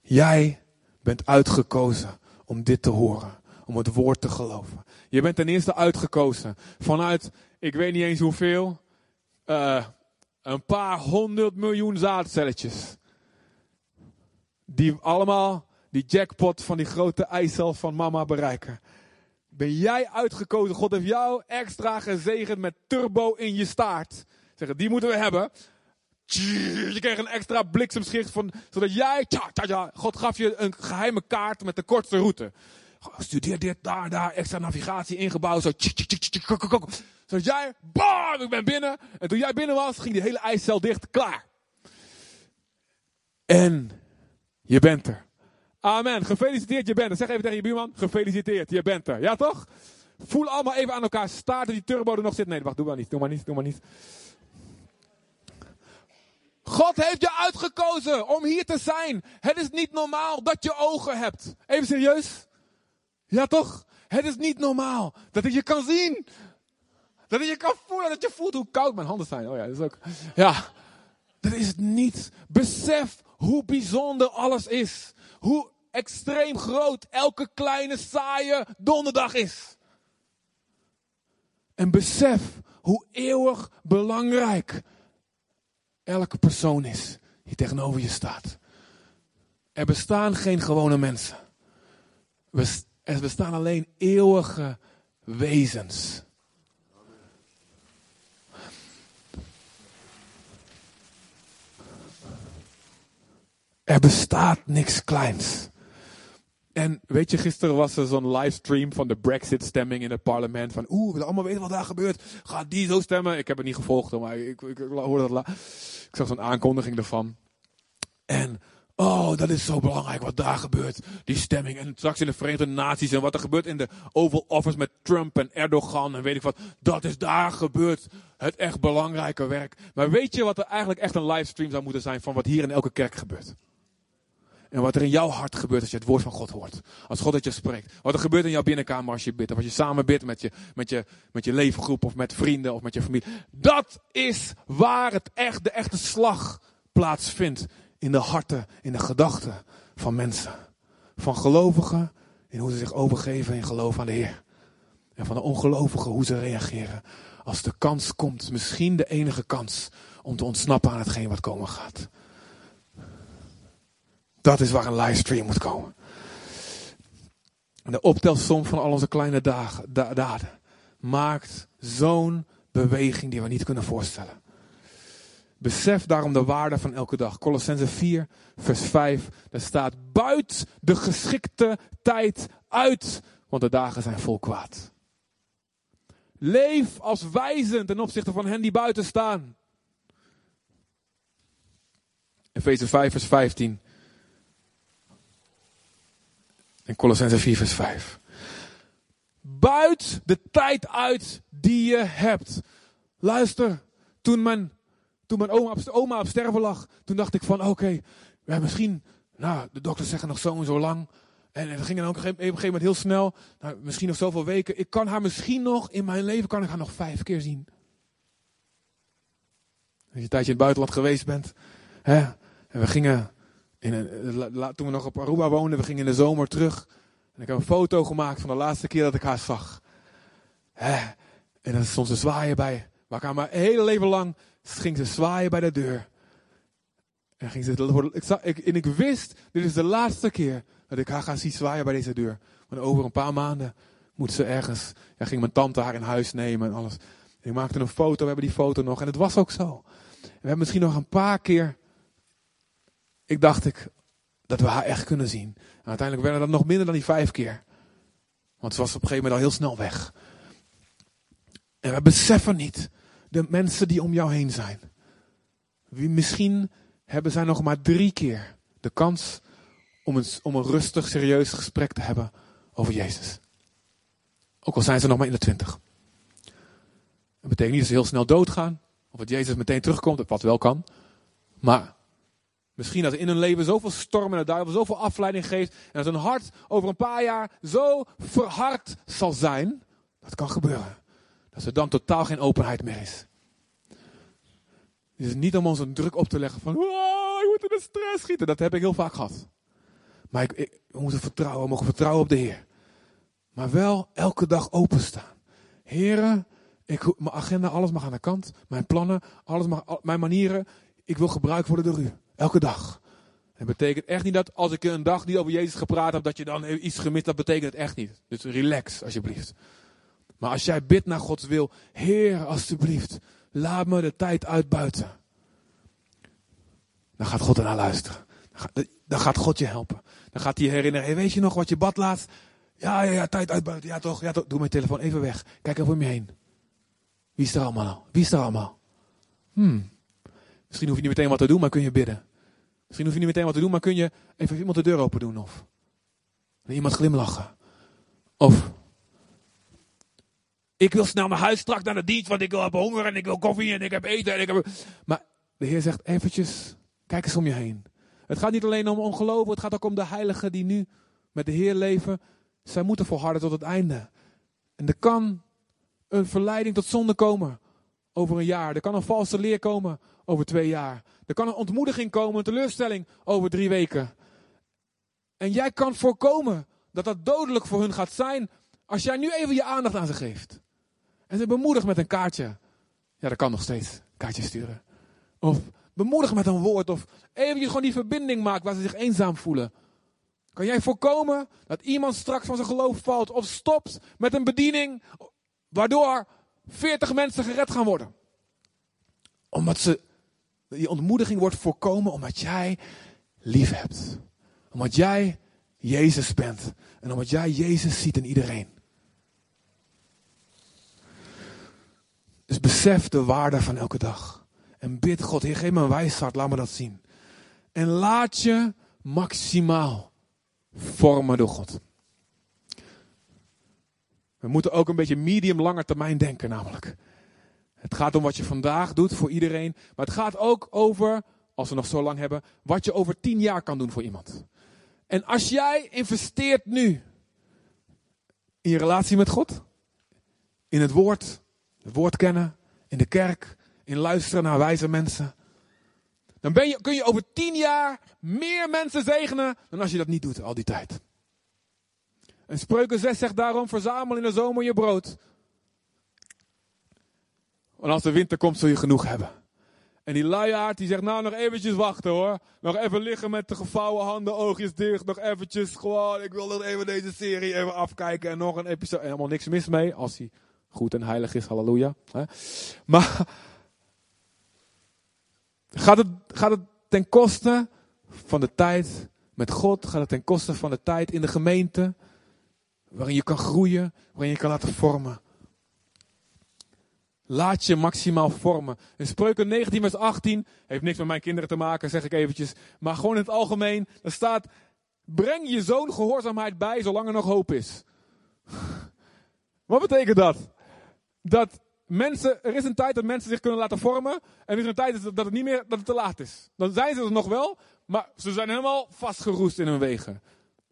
Jij bent uitgekozen om dit te horen, om het woord te geloven. Je bent ten eerste uitgekozen vanuit, ik weet niet eens hoeveel, uh, een paar honderd miljoen zaadcelletjes. Die allemaal die jackpot van die grote eicel van mama bereiken. Ben jij uitgekozen? God heeft jou extra gezegend met turbo in je staart. Zeggen, die moeten we hebben. Je kreeg een extra bliksemschicht van, zodat jij, God gaf je een geheime kaart met de kortste route. Studeer dit, daar, daar, extra navigatie ingebouwd, zo, zodat jij, bam, ik ben binnen. En toen jij binnen was, ging die hele ijscel dicht, klaar. En je bent er. Amen. Gefeliciteerd, je bent er. Zeg even tegen je buurman, gefeliciteerd, je bent er. Ja toch? Voel allemaal even aan elkaar staart die turbo er nog zit. Nee, wacht, doe maar niet, doe maar niet, doe maar niet. God heeft je uitgekozen om hier te zijn. Het is niet normaal dat je ogen hebt. Even serieus? Ja toch? Het is niet normaal dat ik je kan zien. Dat ik je kan voelen, dat je voelt hoe koud mijn handen zijn. Oh ja, dat is ook. Ja, dat is niet. Besef hoe bijzonder alles is. Hoe extreem groot elke kleine saaie donderdag is. En besef hoe eeuwig belangrijk elke persoon is die tegenover je staat. Er bestaan geen gewone mensen. Er bestaan alleen eeuwige wezens. Er bestaat niks kleins. En weet je, gisteren was er zo'n livestream van de Brexit-stemming in het parlement. Van oeh, we willen allemaal weten wat daar gebeurt. Gaat die zo stemmen? Ik heb het niet gevolgd, maar ik, ik, hoorde dat. Ik zag zo'n aankondiging ervan. En oh, dat is zo belangrijk wat daar gebeurt. Die stemming. En straks in de Verenigde Naties en wat er gebeurt in de Oval Office met Trump en Erdogan en weet ik wat. Dat is daar gebeurd. Het echt belangrijke werk. Maar weet je wat er eigenlijk echt een livestream zou moeten zijn van wat hier in elke kerk gebeurt? En wat er in jouw hart gebeurt als je het woord van God hoort. Als God het je spreekt. Wat er gebeurt in jouw binnenkamer als je bidt. Of als je samen bidt met je, met je, met je leefgroep of met vrienden of met je familie. Dat is waar het echt, de echte slag plaatsvindt. In de harten, in de gedachten van mensen. Van gelovigen in hoe ze zich overgeven in geloof aan de Heer. En van de ongelovigen hoe ze reageren. Als de kans komt, misschien de enige kans om te ontsnappen aan hetgeen wat komen gaat. Dat is waar een livestream moet komen. De optelsom van al onze kleine dagen, daden maakt zo'n beweging die we niet kunnen voorstellen. Besef daarom de waarde van elke dag. Colossense 4, vers 5. Daar staat: buit de geschikte tijd uit, want de dagen zijn vol kwaad. Leef als wijzend ten opzichte van hen die buiten staan. Efeze 5, vers 15. In Colossense 4 vers 5. Buit de tijd uit die je hebt. Luister, toen mijn, toen mijn oma, op, oma op sterven lag, toen dacht ik van oké, okay, ja, misschien, nou, de dokters zeggen nog zo en zo lang. En we gingen ook op een gegeven moment heel snel, nou, misschien nog zoveel weken. Ik kan haar misschien nog, in mijn leven kan ik haar nog vijf keer zien. Als je een tijdje in het buitenland geweest bent. Hè, en we gingen een, toen we nog op Aruba woonden, we gingen in de zomer terug. En ik heb een foto gemaakt van de laatste keer dat ik haar zag. Hè? En dan stond ze zwaaien bij. Waar ik haar mijn hele leven lang ging ze zwaaien bij de deur. En, ik, en wist, dit is de laatste keer dat ik haar ga zien zwaaien bij deze deur. Want over een paar maanden moet ze ergens. Ja, ging mijn tante haar in huis nemen en alles. ik maakte een foto, we hebben die foto nog. En het was ook zo. we hebben misschien nog een paar keer ik dacht ik dat we haar echt kunnen zien. En uiteindelijk werden dat nog minder dan die vijf keer. Want ze was op een gegeven moment al heel snel weg. En we beseffen niet de mensen die om jou heen zijn. Wie misschien hebben zij nog maar drie keer de kans om een, om een rustig, serieus gesprek te hebben over Jezus. Ook al zijn ze nog maar in de twintig. Dat betekent niet dat ze heel snel doodgaan. Of dat Jezus meteen terugkomt, wat wel kan. Maar misschien dat in hun leven zoveel stormen en duivel, zoveel afleiding geeft. En dat hun hart over een paar jaar zo verhard zal zijn. Dat kan gebeuren. Dat er dan totaal geen openheid meer is. Het is niet om ons een druk op te leggen van, oh, ik moet in de stress schieten. Dat heb ik heel vaak gehad. Maar ik, ik, we moeten vertrouwen, we mogen vertrouwen op de Heer. Maar wel elke dag openstaan. Heren, ik, mijn agenda, alles mag aan de kant. Mijn plannen, alles mag, mijn manieren. Ik wil gebruik worden door u. Elke dag. Dat betekent echt niet dat als ik een dag niet over Jezus gepraat heb, dat je dan iets gemist. Dat betekent het echt niet. Dus relax, alsjeblieft. Maar als jij bidt naar Gods wil, Heer, alsjeblieft, laat me de tijd uitbuiten. Dan gaat God ernaar luisteren. Dan gaat God je helpen. Dan gaat hij herinneren, hey, weet je nog wat je bad laatst? Ja, ja, ja, tijd uitbuiten. Ja toch, ja toch. Doe mijn telefoon even weg. Kijk even om je heen. Wie is er allemaal? Wie is er allemaal? Hmm. Misschien hoef je niet meteen wat te doen, maar kun je bidden. Misschien hoef je niet meteen wat te doen, maar kun je even iemand de deur open doen. Of iemand glimlachen. Of ik wil snel naar huis straks naar de dienst, want ik wil hebben honger en ik wil koffie en ik heb eten. En ik heb... Maar de Heer zegt eventjes, kijk eens om je heen. Het gaat niet alleen om ongeloven, het gaat ook om de heiligen die nu met de Heer leven. Zij moeten volharden tot het einde. En er kan een verleiding tot zonde komen over een jaar. Er kan een valse leer komen over twee jaar. Er kan een ontmoediging komen, een teleurstelling over drie weken. En jij kan voorkomen dat dat dodelijk voor hun gaat zijn als jij nu even je aandacht aan ze geeft. En ze bemoedigt met een kaartje. Ja, dat kan nog steeds. Kaartje sturen. Of bemoedig met een woord. Of even gewoon die verbinding maakt waar ze zich eenzaam voelen. Kan jij voorkomen dat iemand straks van zijn geloof valt of stopt met een bediening waardoor 40 mensen gered gaan worden? Omdat ze, die ontmoediging wordt voorkomen omdat jij lief hebt. Omdat jij Jezus bent. En omdat jij Jezus ziet in iedereen. Dus besef de waarde van elke dag. En bid God, Heer, geef me een wijsheid, laat me dat zien. En laat je maximaal vormen door God. We moeten ook een beetje medium langer termijn denken namelijk. Het gaat om wat je vandaag doet voor iedereen. Maar het gaat ook over, als we nog zo lang hebben, wat je over tien jaar kan doen voor iemand. En als jij investeert nu in je relatie met God, in het woord, het woord kennen, in de kerk, in luisteren naar wijze mensen. Dan ben je, kun je over tien jaar meer mensen zegenen dan als je dat niet doet al die tijd. En Spreuken 6 zegt daarom, verzamel in de zomer je brood. Want als de winter komt zul je genoeg hebben. En die luiaard die zegt, nou nog eventjes wachten hoor. Nog even liggen met de gevouwen handen, oogjes dicht. Nog eventjes gewoon, ik wil nog even deze serie even afkijken. En nog een episode. Helemaal niks mis mee, als hij goed en heilig is, halleluja. Maar gaat het, gaat het ten koste van de tijd met God? Gaat het ten koste van de tijd in de gemeente? Waarin je kan groeien, waarin je kan laten vormen. Laat je maximaal vormen. In Spreuken 19 vers 18, heeft niks met mijn kinderen te maken, zeg ik eventjes. Maar gewoon in het algemeen, er staat, breng je zoon gehoorzaamheid bij zolang er nog hoop is. Wat betekent dat? dat mensen, er is een tijd dat mensen zich kunnen laten vormen. En er is een tijd dat het niet meer dat het te laat is. Dan zijn ze er nog wel, maar ze zijn helemaal vastgeroest in hun wegen.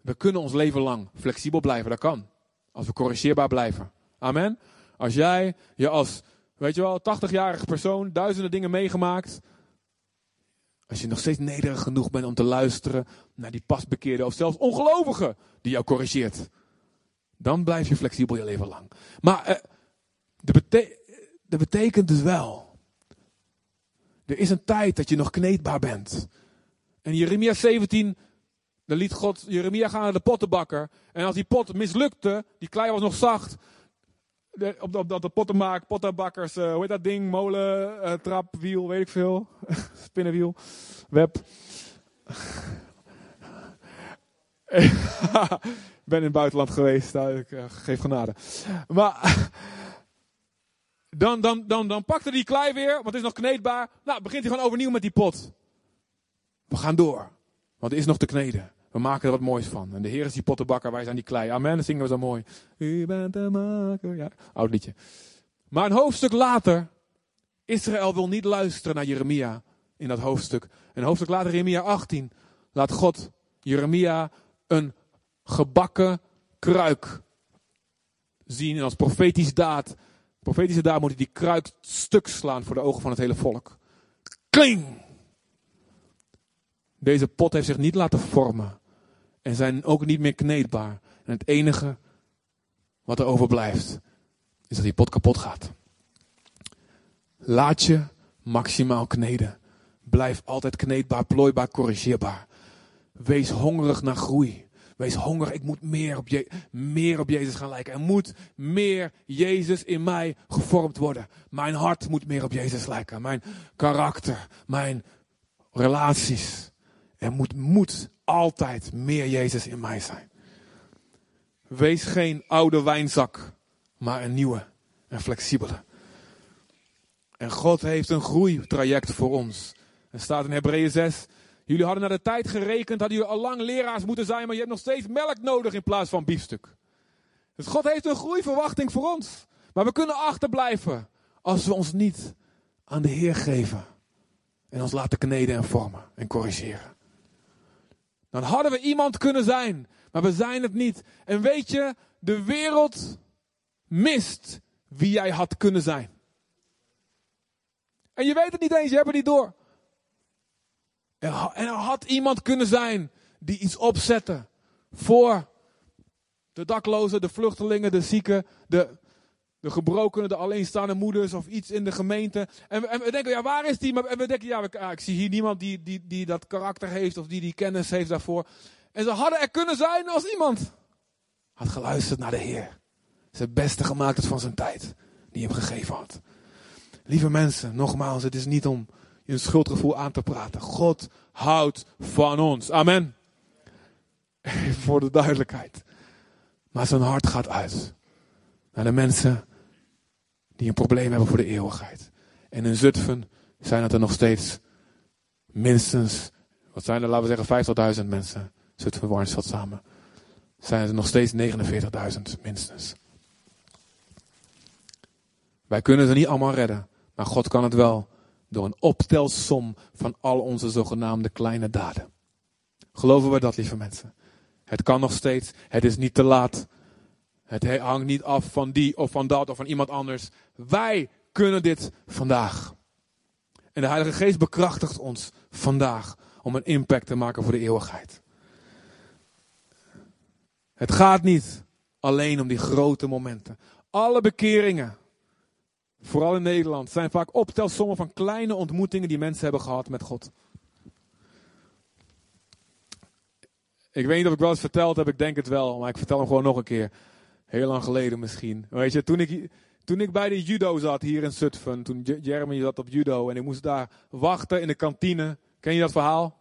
We kunnen ons leven lang flexibel blijven, dat kan. Als we corrigeerbaar blijven. Amen. Als jij je als, weet je wel, 80-jarige persoon duizenden dingen meegemaakt. Als je nog steeds nederig genoeg bent om te luisteren naar die pasbekeerde of zelfs ongelovige die jou corrigeert. Dan blijf je flexibel je leven lang. Maar eh, dat, betekent dus wel. Er is een tijd dat je nog kneedbaar bent. En Jeremia 17, dan liet God Jeremia gaan naar de pottenbakker. En als die pot mislukte, die klei was nog zacht. op, op de pottenmaak, pottenbakkers, uh, hoe heet dat ding? Molen, uh, trap, wiel, weet ik veel. Spinnenwiel, web. ik ben in het buitenland geweest, nou, ik uh, geef genade. Maar dan, dan, dan, dan pakt hij die klei weer, want het is nog kneedbaar. Nou, begint hij gewoon overnieuw met die pot. We gaan door. Want er is nog te kneden. We maken er wat moois van. En de Heer is die pottenbakker, wij zijn die klei. Amen, dat zingen we zo mooi. U bent de maker. Ja, oud liedje. Maar een hoofdstuk later, Israël wil niet luisteren naar Jeremia in dat hoofdstuk. Een hoofdstuk later, Jeremia 18, laat God Jeremia een gebakken kruik zien. En als profetisch daad, profetische daad moet hij die kruik stuk slaan voor de ogen van het hele volk. Kling! Deze pot heeft zich niet laten vormen. En zijn ook niet meer kneedbaar. En het enige wat er overblijft, is dat die pot kapot gaat. Laat je maximaal kneden. Blijf altijd kneedbaar, plooibaar, corrigeerbaar. Wees hongerig naar groei. Wees hongerig, ik moet meer op, je, meer op Jezus gaan lijken. Er moet meer Jezus in mij gevormd worden. Mijn hart moet meer op Jezus lijken. Mijn karakter, mijn relaties. Er moet, moet altijd meer Jezus in mij zijn. Wees geen oude wijnzak, maar een nieuwe en flexibele. En God heeft een groeitraject voor ons. Er staat in Hebreeën 6. Jullie hadden naar de tijd gerekend, hadden jullie al lang leraars moeten zijn, maar je hebt nog steeds melk nodig in plaats van biefstuk. Dus God heeft een groeiverwachting voor ons. Maar we kunnen achterblijven als we ons niet aan de Heer geven. En ons laten kneden en vormen en corrigeren. Dan hadden we iemand kunnen zijn, maar we zijn het niet. En weet je, de wereld mist wie jij had kunnen zijn. En je weet het niet eens, je hebt het niet door. En er had iemand kunnen zijn die iets opzette voor de daklozen, de vluchtelingen, de zieken, de, de gebrokenen, de alleenstaande moeders of iets in de gemeente. En we, en we denken, ja, waar is die? En we denken, ja, ik zie hier niemand die, die, die dat karakter heeft of die die kennis heeft daarvoor. En ze hadden er kunnen zijn als iemand had geluisterd naar de Heer. Zijn beste gemaakt het van zijn tijd die hem gegeven had. Lieve mensen, nogmaals, het is niet om je schuldgevoel aan te praten. God houdt van ons. Amen. Voor de duidelijkheid. Maar zijn hart gaat uit naar de mensen die een probleem hebben voor de eeuwigheid. En in Zutphen zijn het er nog steeds minstens, wat zijn er, laten we zeggen 50.000 mensen. Zutphen, Warnsveld samen. Zijn er nog steeds 49.000 minstens. Wij kunnen ze niet allemaal redden. Maar God kan het wel door een optelsom van al onze zogenaamde kleine daden. Geloven we dat, lieve mensen? Het kan nog steeds. Het is niet te laat. Het hangt niet af van die of van dat of van iemand anders. Wij kunnen dit vandaag. En de Heilige Geest bekrachtigt ons vandaag om een impact te maken voor de eeuwigheid. Het gaat niet alleen om die grote momenten. Alle bekeringen, vooral in Nederland, zijn vaak optelsommen van kleine ontmoetingen die mensen hebben gehad met God. Ik weet niet of ik wel eens verteld heb, ik denk het wel, maar ik vertel hem gewoon nog een keer. Heel lang geleden misschien. Weet je, toen ik, toen ik bij de judo zat hier in Zutphen, toen Jeremy zat op judo en ik moest daar wachten in de kantine. Ken je dat verhaal?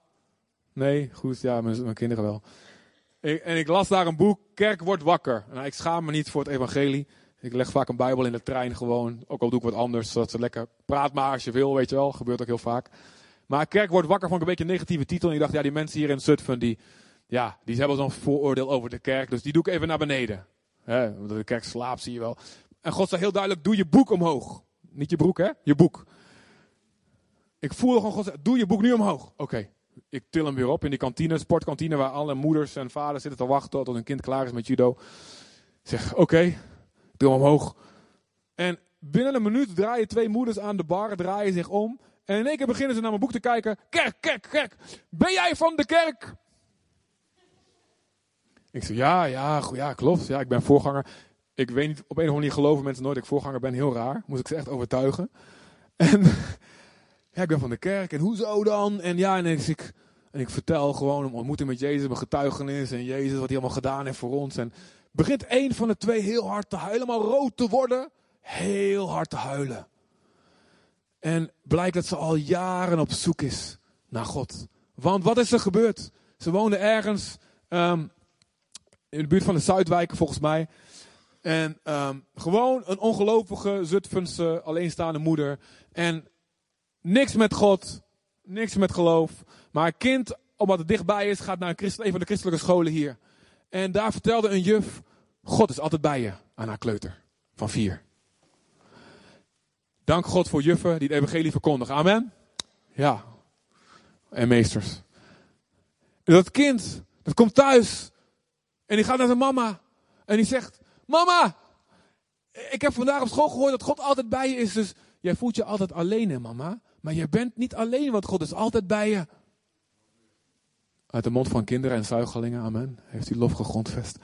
Nee? Goed, ja, mijn, kinderen wel. Ik, en ik las daar een boek, Kerk wordt wakker. Nou, ik schaam me niet voor het evangelie. Ik leg vaak een bijbel in de trein gewoon. Ook al doe ik wat anders, zodat ze lekker praat maar als je wil, weet je wel. Gebeurt ook heel vaak. Maar Kerk wordt wakker vond ik een beetje een negatieve titel. En ik dacht, ja, die mensen hier in Zutphen, die, ja, die hebben zo'n vooroordeel over de kerk. Dus die doe ik even naar beneden. Hè, de kerk slaapt, zie je wel. En God zei heel duidelijk, doe je boek omhoog. Niet je broek, hè? Je boek. Ik voelde gewoon God doe je boek nu omhoog. Oké, ik til hem weer op in die kantine, sportkantine, waar alle moeders en vaders zitten te wachten tot hun kind klaar is met judo. Ik zeg, oké, doe hem omhoog. En binnen een minuut draaien twee moeders aan de bar, draaien zich om. En in één keer beginnen ze naar mijn boek te kijken. Kerk, kerk, kerk. Ben jij van de kerk? Ik zeg, ja, ja, ja, klopt. Ja, ik ben voorganger. Ik weet niet, op een of andere manier geloven mensen nooit dat ik voorganger ben. Heel raar. Moest ik ze echt overtuigen. En ja, ik ben van de kerk. En hoezo dan? En ja, en ik, en ik vertel gewoon een ontmoeting met Jezus, mijn getuigenis. En Jezus, wat hij allemaal gedaan heeft voor ons. En begint één van de twee heel hard te huilen, helemaal rood te worden. Heel hard te huilen. En blijkt dat ze al jaren op zoek is naar God. Want wat is er gebeurd? Ze woonde ergens um, in de buurt van de Zuidwijken volgens mij. En um, gewoon een ongelovige Zutphense alleenstaande moeder. En niks met God, niks met geloof. Maar een kind, omdat het dichtbij is, gaat naar een, van de christelijke scholen hier. En daar vertelde een juf, God is altijd bij je, aan haar kleuter van vier. Dank God voor juffen die het evangelie verkondigen. Amen. Ja. En meesters. Dat kind, dat komt thuis. En die gaat naar zijn mama. En die zegt, mama, ik heb vandaag op school gehoord dat God altijd bij je is. Dus jij voelt je altijd alleen, hè mama. Maar je bent niet alleen, want God is altijd bij je. Uit de mond van kinderen en zuigelingen, amen. Heeft hij lof gegrondvest.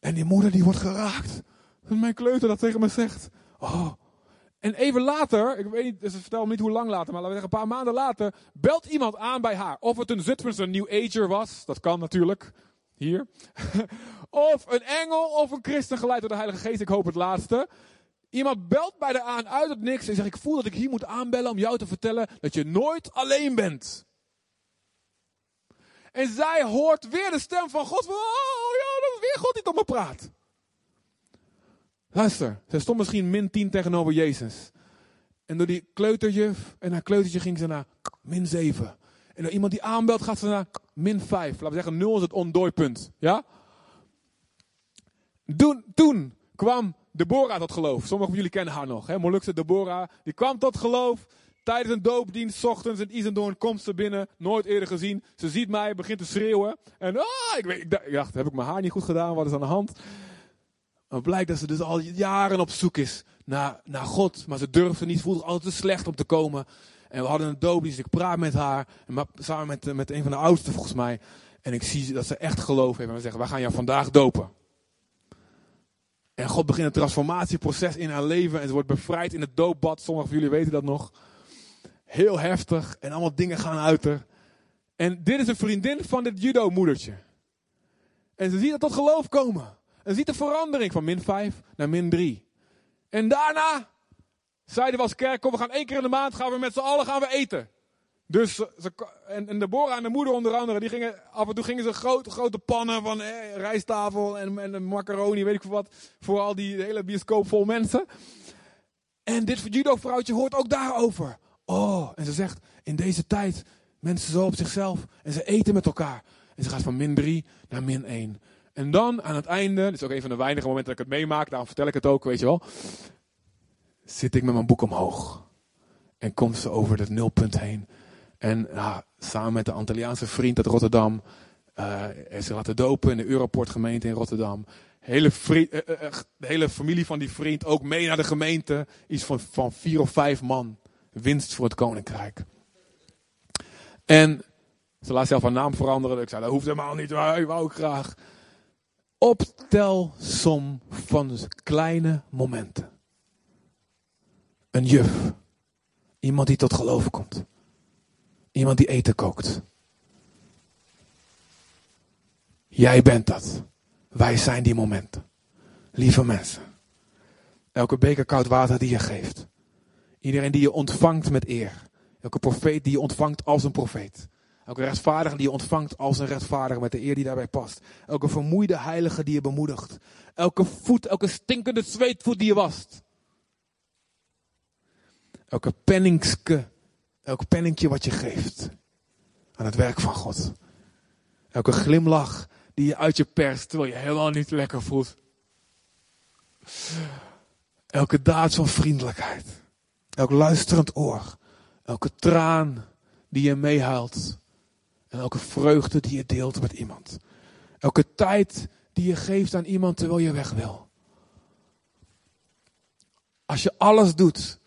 En die moeder die wordt geraakt. Dat mijn kleuter dat tegen me zegt. Oh. En even later, ik weet niet, vertel me niet hoe lang later, maar laten we zeggen een paar maanden later, belt iemand aan bij haar. Of het een Zutphense New Ager was, dat kan natuurlijk, hier. of een engel of een christen geleid door de Heilige Geest, ik hoop het laatste. Iemand belt bij de aan uit het niks en zegt, ik voel dat ik hier moet aanbellen om jou te vertellen dat je nooit alleen bent. En zij hoort weer de stem van God. Oh ja, dat is weer God die tot me praat. Luister, ze stond misschien min 10 tegenover Jezus. En door die kleuterjuf en haar kleutertje ging ze naar min 7. En door iemand die aanbelt gaat ze naar min 5. Laten we zeggen, 0 is het ondooipunt. Ja? Toen, toen kwam Deborah tot geloof. Sommigen van jullie kennen haar nog. Hè? Molukse Deborah. Die kwam tot geloof. Tijdens een doopdienst, ochtends in Isendoorn, komt ze binnen. Nooit eerder gezien. Ze ziet mij, begint te schreeuwen. En ah, ik, weet, ik dacht, heb ik mijn haar niet goed gedaan? Wat is aan de hand? Maar blijkt dat ze dus al jaren op zoek is naar, naar God. Maar ze durfde niet, voelde zich altijd te slecht om te komen. En we hadden een doopdienst, ik praat met haar. Samen met, met een van de oudsten volgens mij. En ik zie dat ze echt geloof heeft. En we zeggen, wij gaan jou vandaag dopen. En God begint een transformatieproces in haar leven. En ze wordt bevrijd in het doopbad. Sommigen van jullie weten dat nog. Heel heftig. En allemaal dingen gaan uit haar. En dit is een vriendin van dit judo-moedertje. En ze ziet dat tot geloof komen. En ziet de verandering van min 5 naar min 3. En daarna zeiden we als kerk, kom we gaan één keer in de maand gaan we met z'n allen gaan we eten. Dus ze, en, en Deborah en de moeder onder andere, die gingen, af en toe gingen ze grote, grote pannen van eh, rijsttafel en, en macaroni, weet ik veel wat, voor al die hele bioscoop vol mensen. En dit judo-vrouwtje hoort ook daarover. Oh, en ze zegt, in deze tijd, mensen zo op zichzelf en ze eten met elkaar. En ze gaat van min 3 naar min 1. En dan aan het einde, dit is ook een van de weinige momenten dat ik het meemaak, daarom vertel ik het ook, weet je wel. Zit ik met mijn boek omhoog. En komt ze over het nulpunt heen. En samen met de Antilliaanse vriend uit Rotterdam, uh, heeft ze laten dopen in de Europort gemeente in Rotterdam. Hele uh, uh, de hele familie van die vriend ook mee naar de gemeente. Iets van, van vier of vijf man. Winst voor het koninkrijk. En ze laat zelf haar naam veranderen. Ik zei, dat hoeft helemaal niet, ik wou ook graag optelsom van kleine momenten. Een juf. Iemand die tot geloof komt. Iemand die eten kookt. Jij bent dat. Wij zijn die momenten. Lieve mensen. Elke beker koud water die je geeft. Iedereen die je ontvangt met eer. Elke profeet die je ontvangt als een profeet. Elke rechtvaardige die je ontvangt als een rechtvaardige met de eer die daarbij past. Elke vermoeide heilige die je bemoedigt. Elke voet, elke stinkende zweetvoet die je wast. Elke penningske, elk penningje wat je geeft aan het werk van God. Elke glimlach die je uit je perst terwijl je helemaal niet lekker voelt. Elke daad van vriendelijkheid. Elk luisterend oor. Elke traan die je meehuilt en elke vreugde die je deelt met iemand. Elke tijd die je geeft aan iemand terwijl je weg wil. Als je alles doet,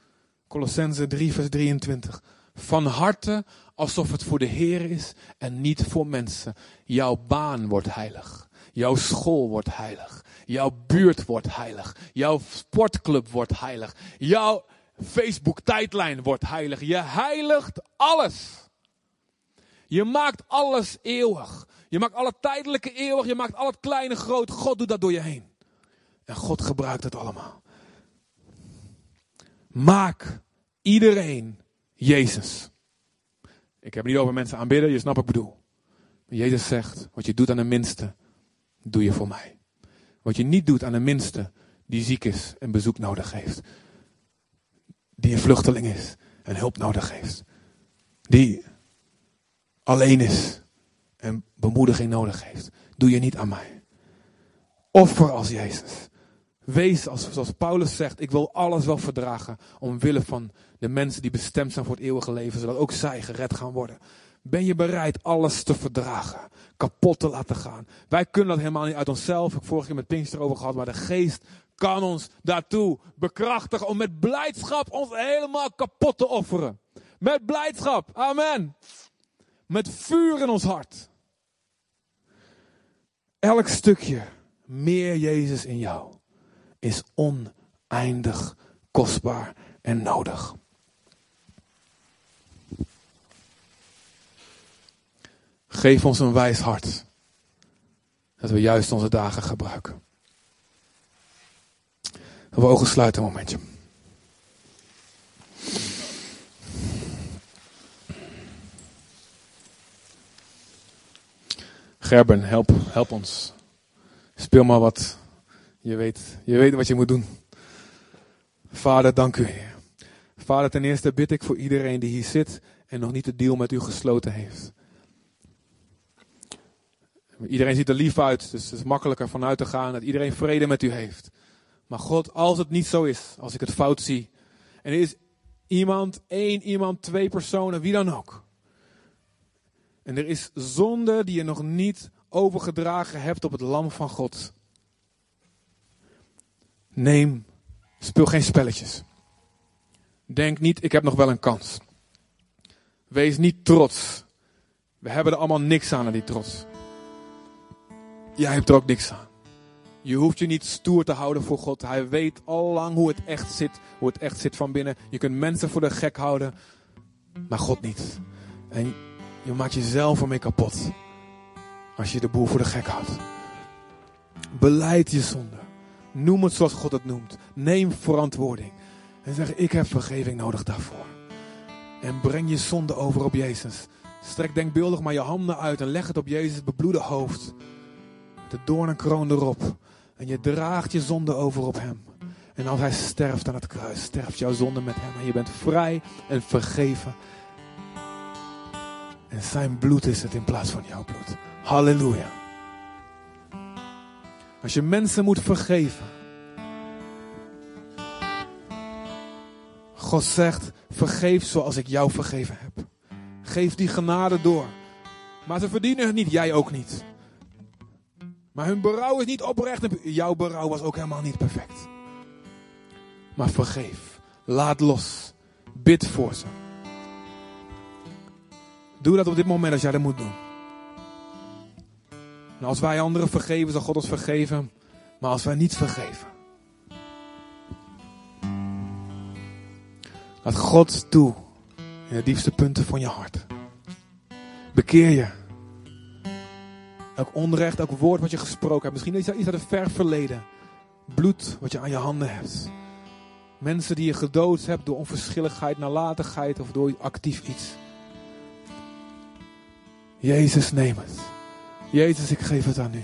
Colossense 3 vers 23, van harte alsof het voor de Heer is en niet voor mensen. Jouw baan wordt heilig. Jouw school wordt heilig. Jouw buurt wordt heilig. Jouw sportclub wordt heilig. Jouw Facebook tijdlijn wordt heilig. Je heiligt alles. Je maakt alles eeuwig. Je maakt alle tijdelijke eeuwig. Je maakt al het kleine groot. God doet dat door je heen. En God gebruikt het allemaal. Maak iedereen Jezus. Ik heb het niet over mensen aanbidden, je snapt wat ik bedoel. Jezus zegt, wat je doet aan de minste, doe je voor mij. Wat je niet doet aan de minste die ziek is en bezoek nodig heeft. Die een vluchteling is en hulp nodig heeft. Die alleen is en bemoediging nodig heeft, doe je niet aan mij. Offer als Jezus. Wees als, zoals Paulus zegt, ik wil alles wel verdragen omwille van de mensen die bestemd zijn voor het eeuwige leven, zodat ook zij gered gaan worden. Ben je bereid alles te verdragen, kapot te laten gaan? Wij kunnen dat helemaal niet uit onszelf. Ik heb vorige keer met Pinkster over gehad, maar de geest kan ons daartoe bekrachtigen om met blijdschap ons helemaal kapot te offeren. Met blijdschap, amen. Met vuur in ons hart. Elk stukje meer Jezus in jou is oneindig kostbaar en nodig. Geef ons een wijs hart. Dat we juist onze dagen gebruiken. We ogen sluiten een momentje. Gerben, help, help ons. Speel maar wat. Je weet, je weet wat je moet doen. Vader, dank u. Vader, ten eerste bid ik voor iedereen die hier zit en nog niet de deal met u gesloten heeft. Iedereen ziet er lief uit, dus het is makkelijker vanuit te gaan dat iedereen vrede met u heeft. Maar God, als het niet zo is, als ik het fout zie, en er is iemand, één iemand, twee personen, wie dan ook. En er is zonde die je nog niet overgedragen hebt op het lam van God. Neem, speel geen spelletjes. Denk niet, ik heb nog wel een kans. Wees niet trots. We hebben er allemaal niks aan aan die trots. Jij hebt er ook niks aan. Je hoeft je niet stoer te houden voor God. Hij weet al lang hoe het echt zit. Hoe het echt zit van binnen. Je kunt mensen voor de gek houden. Maar God niet. En je maakt jezelf ermee kapot. Als je de boel voor de gek houdt. Beleid je zonde. Noem het zoals God het noemt. Neem verantwoording. En zeg ik heb vergeving nodig daarvoor. En breng je zonde over op Jezus. Strek denkbeeldig maar je handen uit en leg het op Jezus bebloede hoofd. De doornenkroon erop. En je draagt je zonde over op hem. En als hij sterft aan het kruis, sterft jouw zonde met hem. En je bent vrij en vergeven. En zijn bloed is het in plaats van jouw bloed. Halleluja. Als je mensen moet vergeven. God zegt, vergeef zoals ik jou vergeven heb. Geef die genade door. Maar ze verdienen het niet, jij ook niet. Maar hun berouw is niet oprecht. Jouw berouw was ook helemaal niet perfect. Maar vergeef. Laat los. Bid voor ze. Doe dat op dit moment als jij dat moet doen. En als wij anderen vergeven, zal God ons vergeven. Maar als wij niet vergeven. Laat God toe in de diepste punten van je hart. Bekeer je. Elk onrecht, elk woord wat je gesproken hebt. Misschien is iets uit het ver verleden. Bloed wat je aan je handen hebt. Mensen die je gedood hebt door onverschilligheid, nalatigheid of door actief iets. Jezus, neem het. Jezus, ik geef het aan u.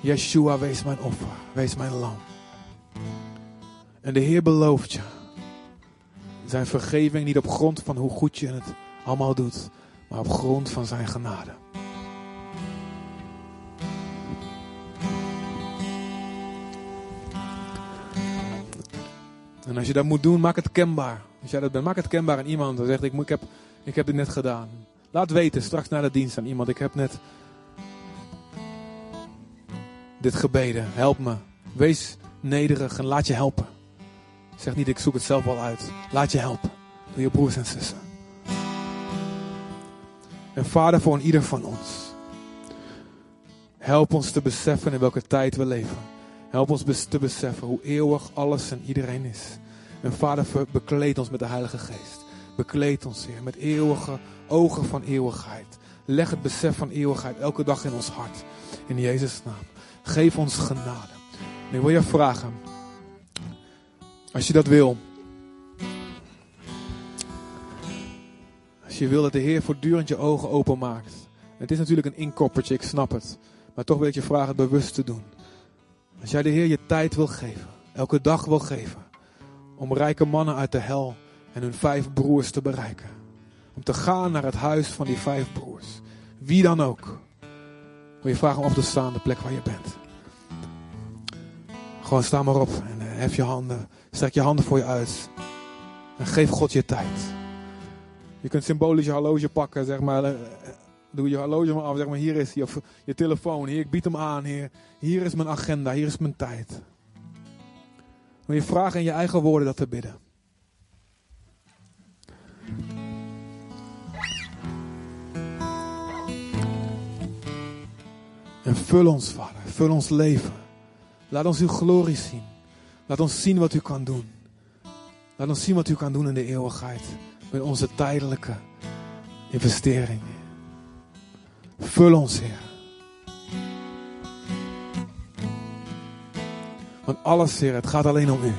Yeshua, wees mijn offer. Wees mijn lam. En de Heer belooft je. Zijn vergeving niet op grond van hoe goed je het allemaal doet. Maar op grond van zijn genade. En als je dat moet doen, maak het kenbaar. Als jij dat bent, maak het kenbaar aan iemand. Dan zegt, ik, ik, heb, ik heb dit net gedaan. Laat weten, straks na de dienst aan iemand. Ik heb net dit gebeden. Help me. Wees nederig en laat je helpen. Zeg niet, ik zoek het zelf wel uit. Laat je helpen. Door je broers en zussen. En vader voor ieder van ons. Help ons te beseffen in welke tijd we leven. Help ons te beseffen hoe eeuwig alles en iedereen is. En vader, bekleed ons met de Heilige Geest. Bekleed ons, Heer, met eeuwige ogen van eeuwigheid. Leg het besef van eeuwigheid elke dag in ons hart. In Jezus' naam. Geef ons genade. En ik wil je vragen, als je dat wil, als je wil dat de Heer voortdurend je ogen openmaakt. Het is natuurlijk een inkoppertje, ik snap het. Maar toch wil ik je vragen het bewust te doen. Als jij de Heer je tijd wil geven, elke dag wil geven, om rijke mannen uit de hel en hun vijf broers te bereiken om te gaan naar het huis van die vijf broers. Wie dan ook. Wil je vragen om op te staan, de plek waar je bent. Gewoon sta maar op en uh, hef je handen. Strek je handen voor je uit. En geef God je tijd. Je kunt symbolisch je horloge pakken, zeg maar. Uh, doe je horloge maar af, zeg maar. Hier is je, je telefoon. Hier, ik bied hem aan. Hier, hier is mijn agenda. Hier is mijn tijd. Wil je vragen in je eigen woorden dat te bidden. En vul ons, Vader. Vul ons leven. Laat ons uw glorie zien. Laat ons zien wat u kan doen. Laat ons zien wat u kan doen in de eeuwigheid. Met onze tijdelijke investeringen. Vul ons, Heer. Want alles, Heer, het gaat alleen om u.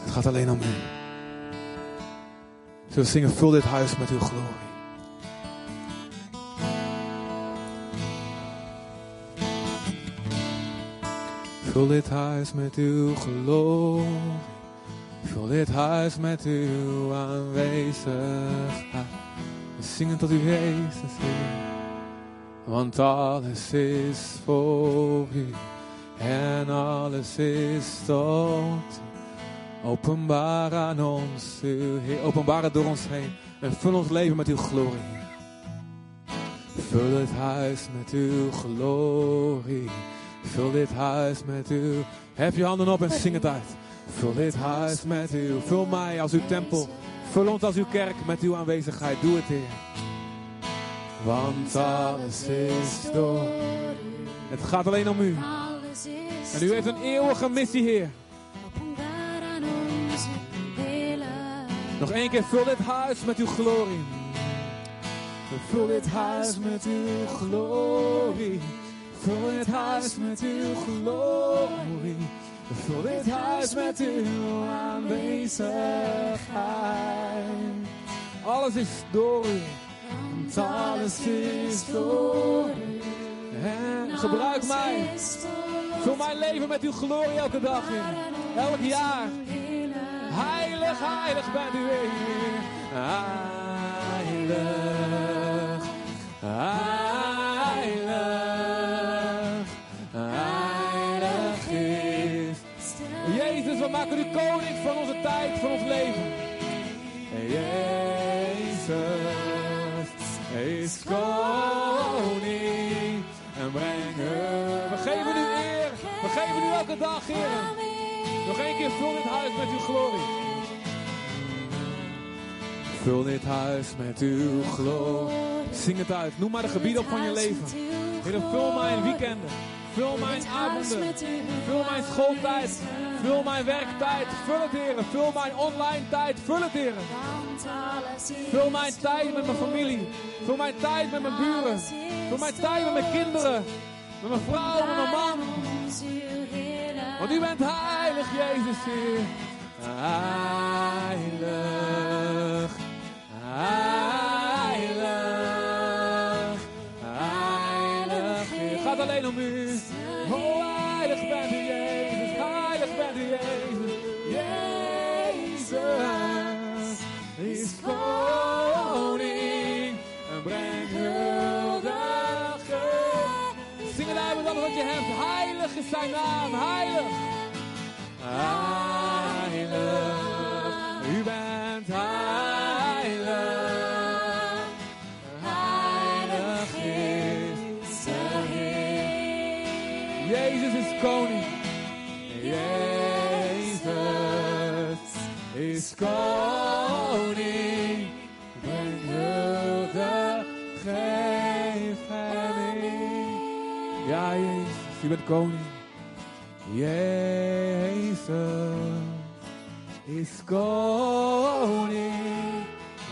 Het gaat alleen om u. Zullen we zingen, vul dit huis met uw glorie. Vul dit huis met uw glorie. Vul dit huis met uw aanwezigheid. We zingen tot u Jezus, Heer. Want alles is voor u. En alles is tot Openbaar aan ons, uw Heer. Openbaar het door ons heen. En vul ons leven met uw glorie. Vul het huis met uw glorie. Vul dit huis met uw. Hef je handen op en zing het uit. Vul dit huis met uw. Vul mij als uw tempel. Vul ons als uw kerk met uw aanwezigheid. Doe het, Heer. Want alles is door. Het gaat alleen om u. En u heeft een eeuwige missie, Heer. Nog één keer, vul dit huis met uw glorie. Vul dit huis met uw glorie. Vul dit huis met uw glorie. Vul dit huis met uw aanwezigheid. Alles is door u. Want alles is door u. En gebruik mij. Vul mijn leven met uw glorie elke dag in. Elk jaar. Heilig, heilig bent u Heer. Heilig, heilig, koning van onze tijd, van ons leven. Jezus is koning en brengen. We geven u eer, we geven u elke dag, Heer. Nog één keer, vul dit huis met uw glorie. Vul dit huis met uw glorie. Zing het uit. Noem maar de gebieden op van je leven. Heer, vul mijn weekenden. Vul mijn avonden. Vul mijn schooltijd. Vul mijn werktijd. Vul het, Heer. Vul mijn online tijd. Vul het, Heer. Vul mijn tijd met mijn familie. Vul mijn tijd met mijn buren. Vul mijn tijd met mijn kinderen. Met mijn vrouw, met mijn man. Want u bent heilig, Jezus, Heer. Heilig, heilig, alleen om u. Oh, heilig bent u, Jezus. Heilig bent u, Jezus. Jezus is koning. En breng huldige. Zing het uit alles wat je hebt. Heilig is zijn naam. Heilig. Heilig. Is koning. Hulde, geef hem in. Ja, Jezus, u bent koning. Jezus is koning.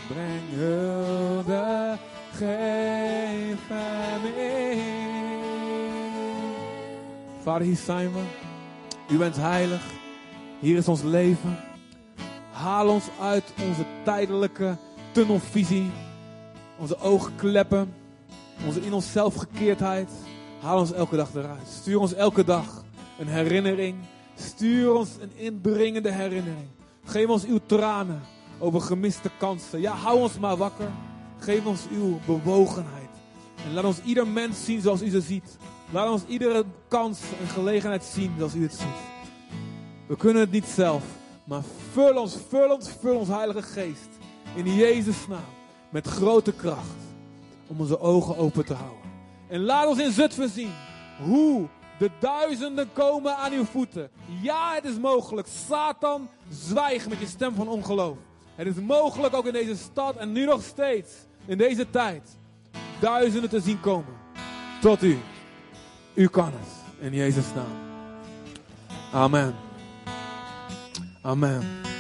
Breng hulde, geef hem in. Vader, hier zijn we. U bent heilig. Hier is ons leven. Haal ons uit onze tijdelijke tunnelvisie. Onze oogkleppen. Onze in onszelf gekeerdheid. Haal ons elke dag eruit. Stuur ons elke dag een herinnering. Stuur ons een indringende herinnering. Geef ons uw tranen. over gemiste kansen. Ja, hou ons maar wakker. Geef ons uw bewogenheid. En laat ons ieder mens zien zoals u ze ziet. Laat ons iedere kans en gelegenheid zien zoals u het ziet. We kunnen het niet zelf, maar vul ons, vul ons, vul ons Heilige Geest. In Jezus' naam. Met grote kracht. Om onze ogen open te houden. En laat ons in Zutphen zien hoe de duizenden komen aan uw voeten. Ja, het is mogelijk. Satan, zwijg met je stem van ongeloof. Het is mogelijk ook in deze stad en nu nog steeds, in deze tijd, duizenden te zien komen. Tot u. U kan het. In Jezus' naam. Amen. Amen.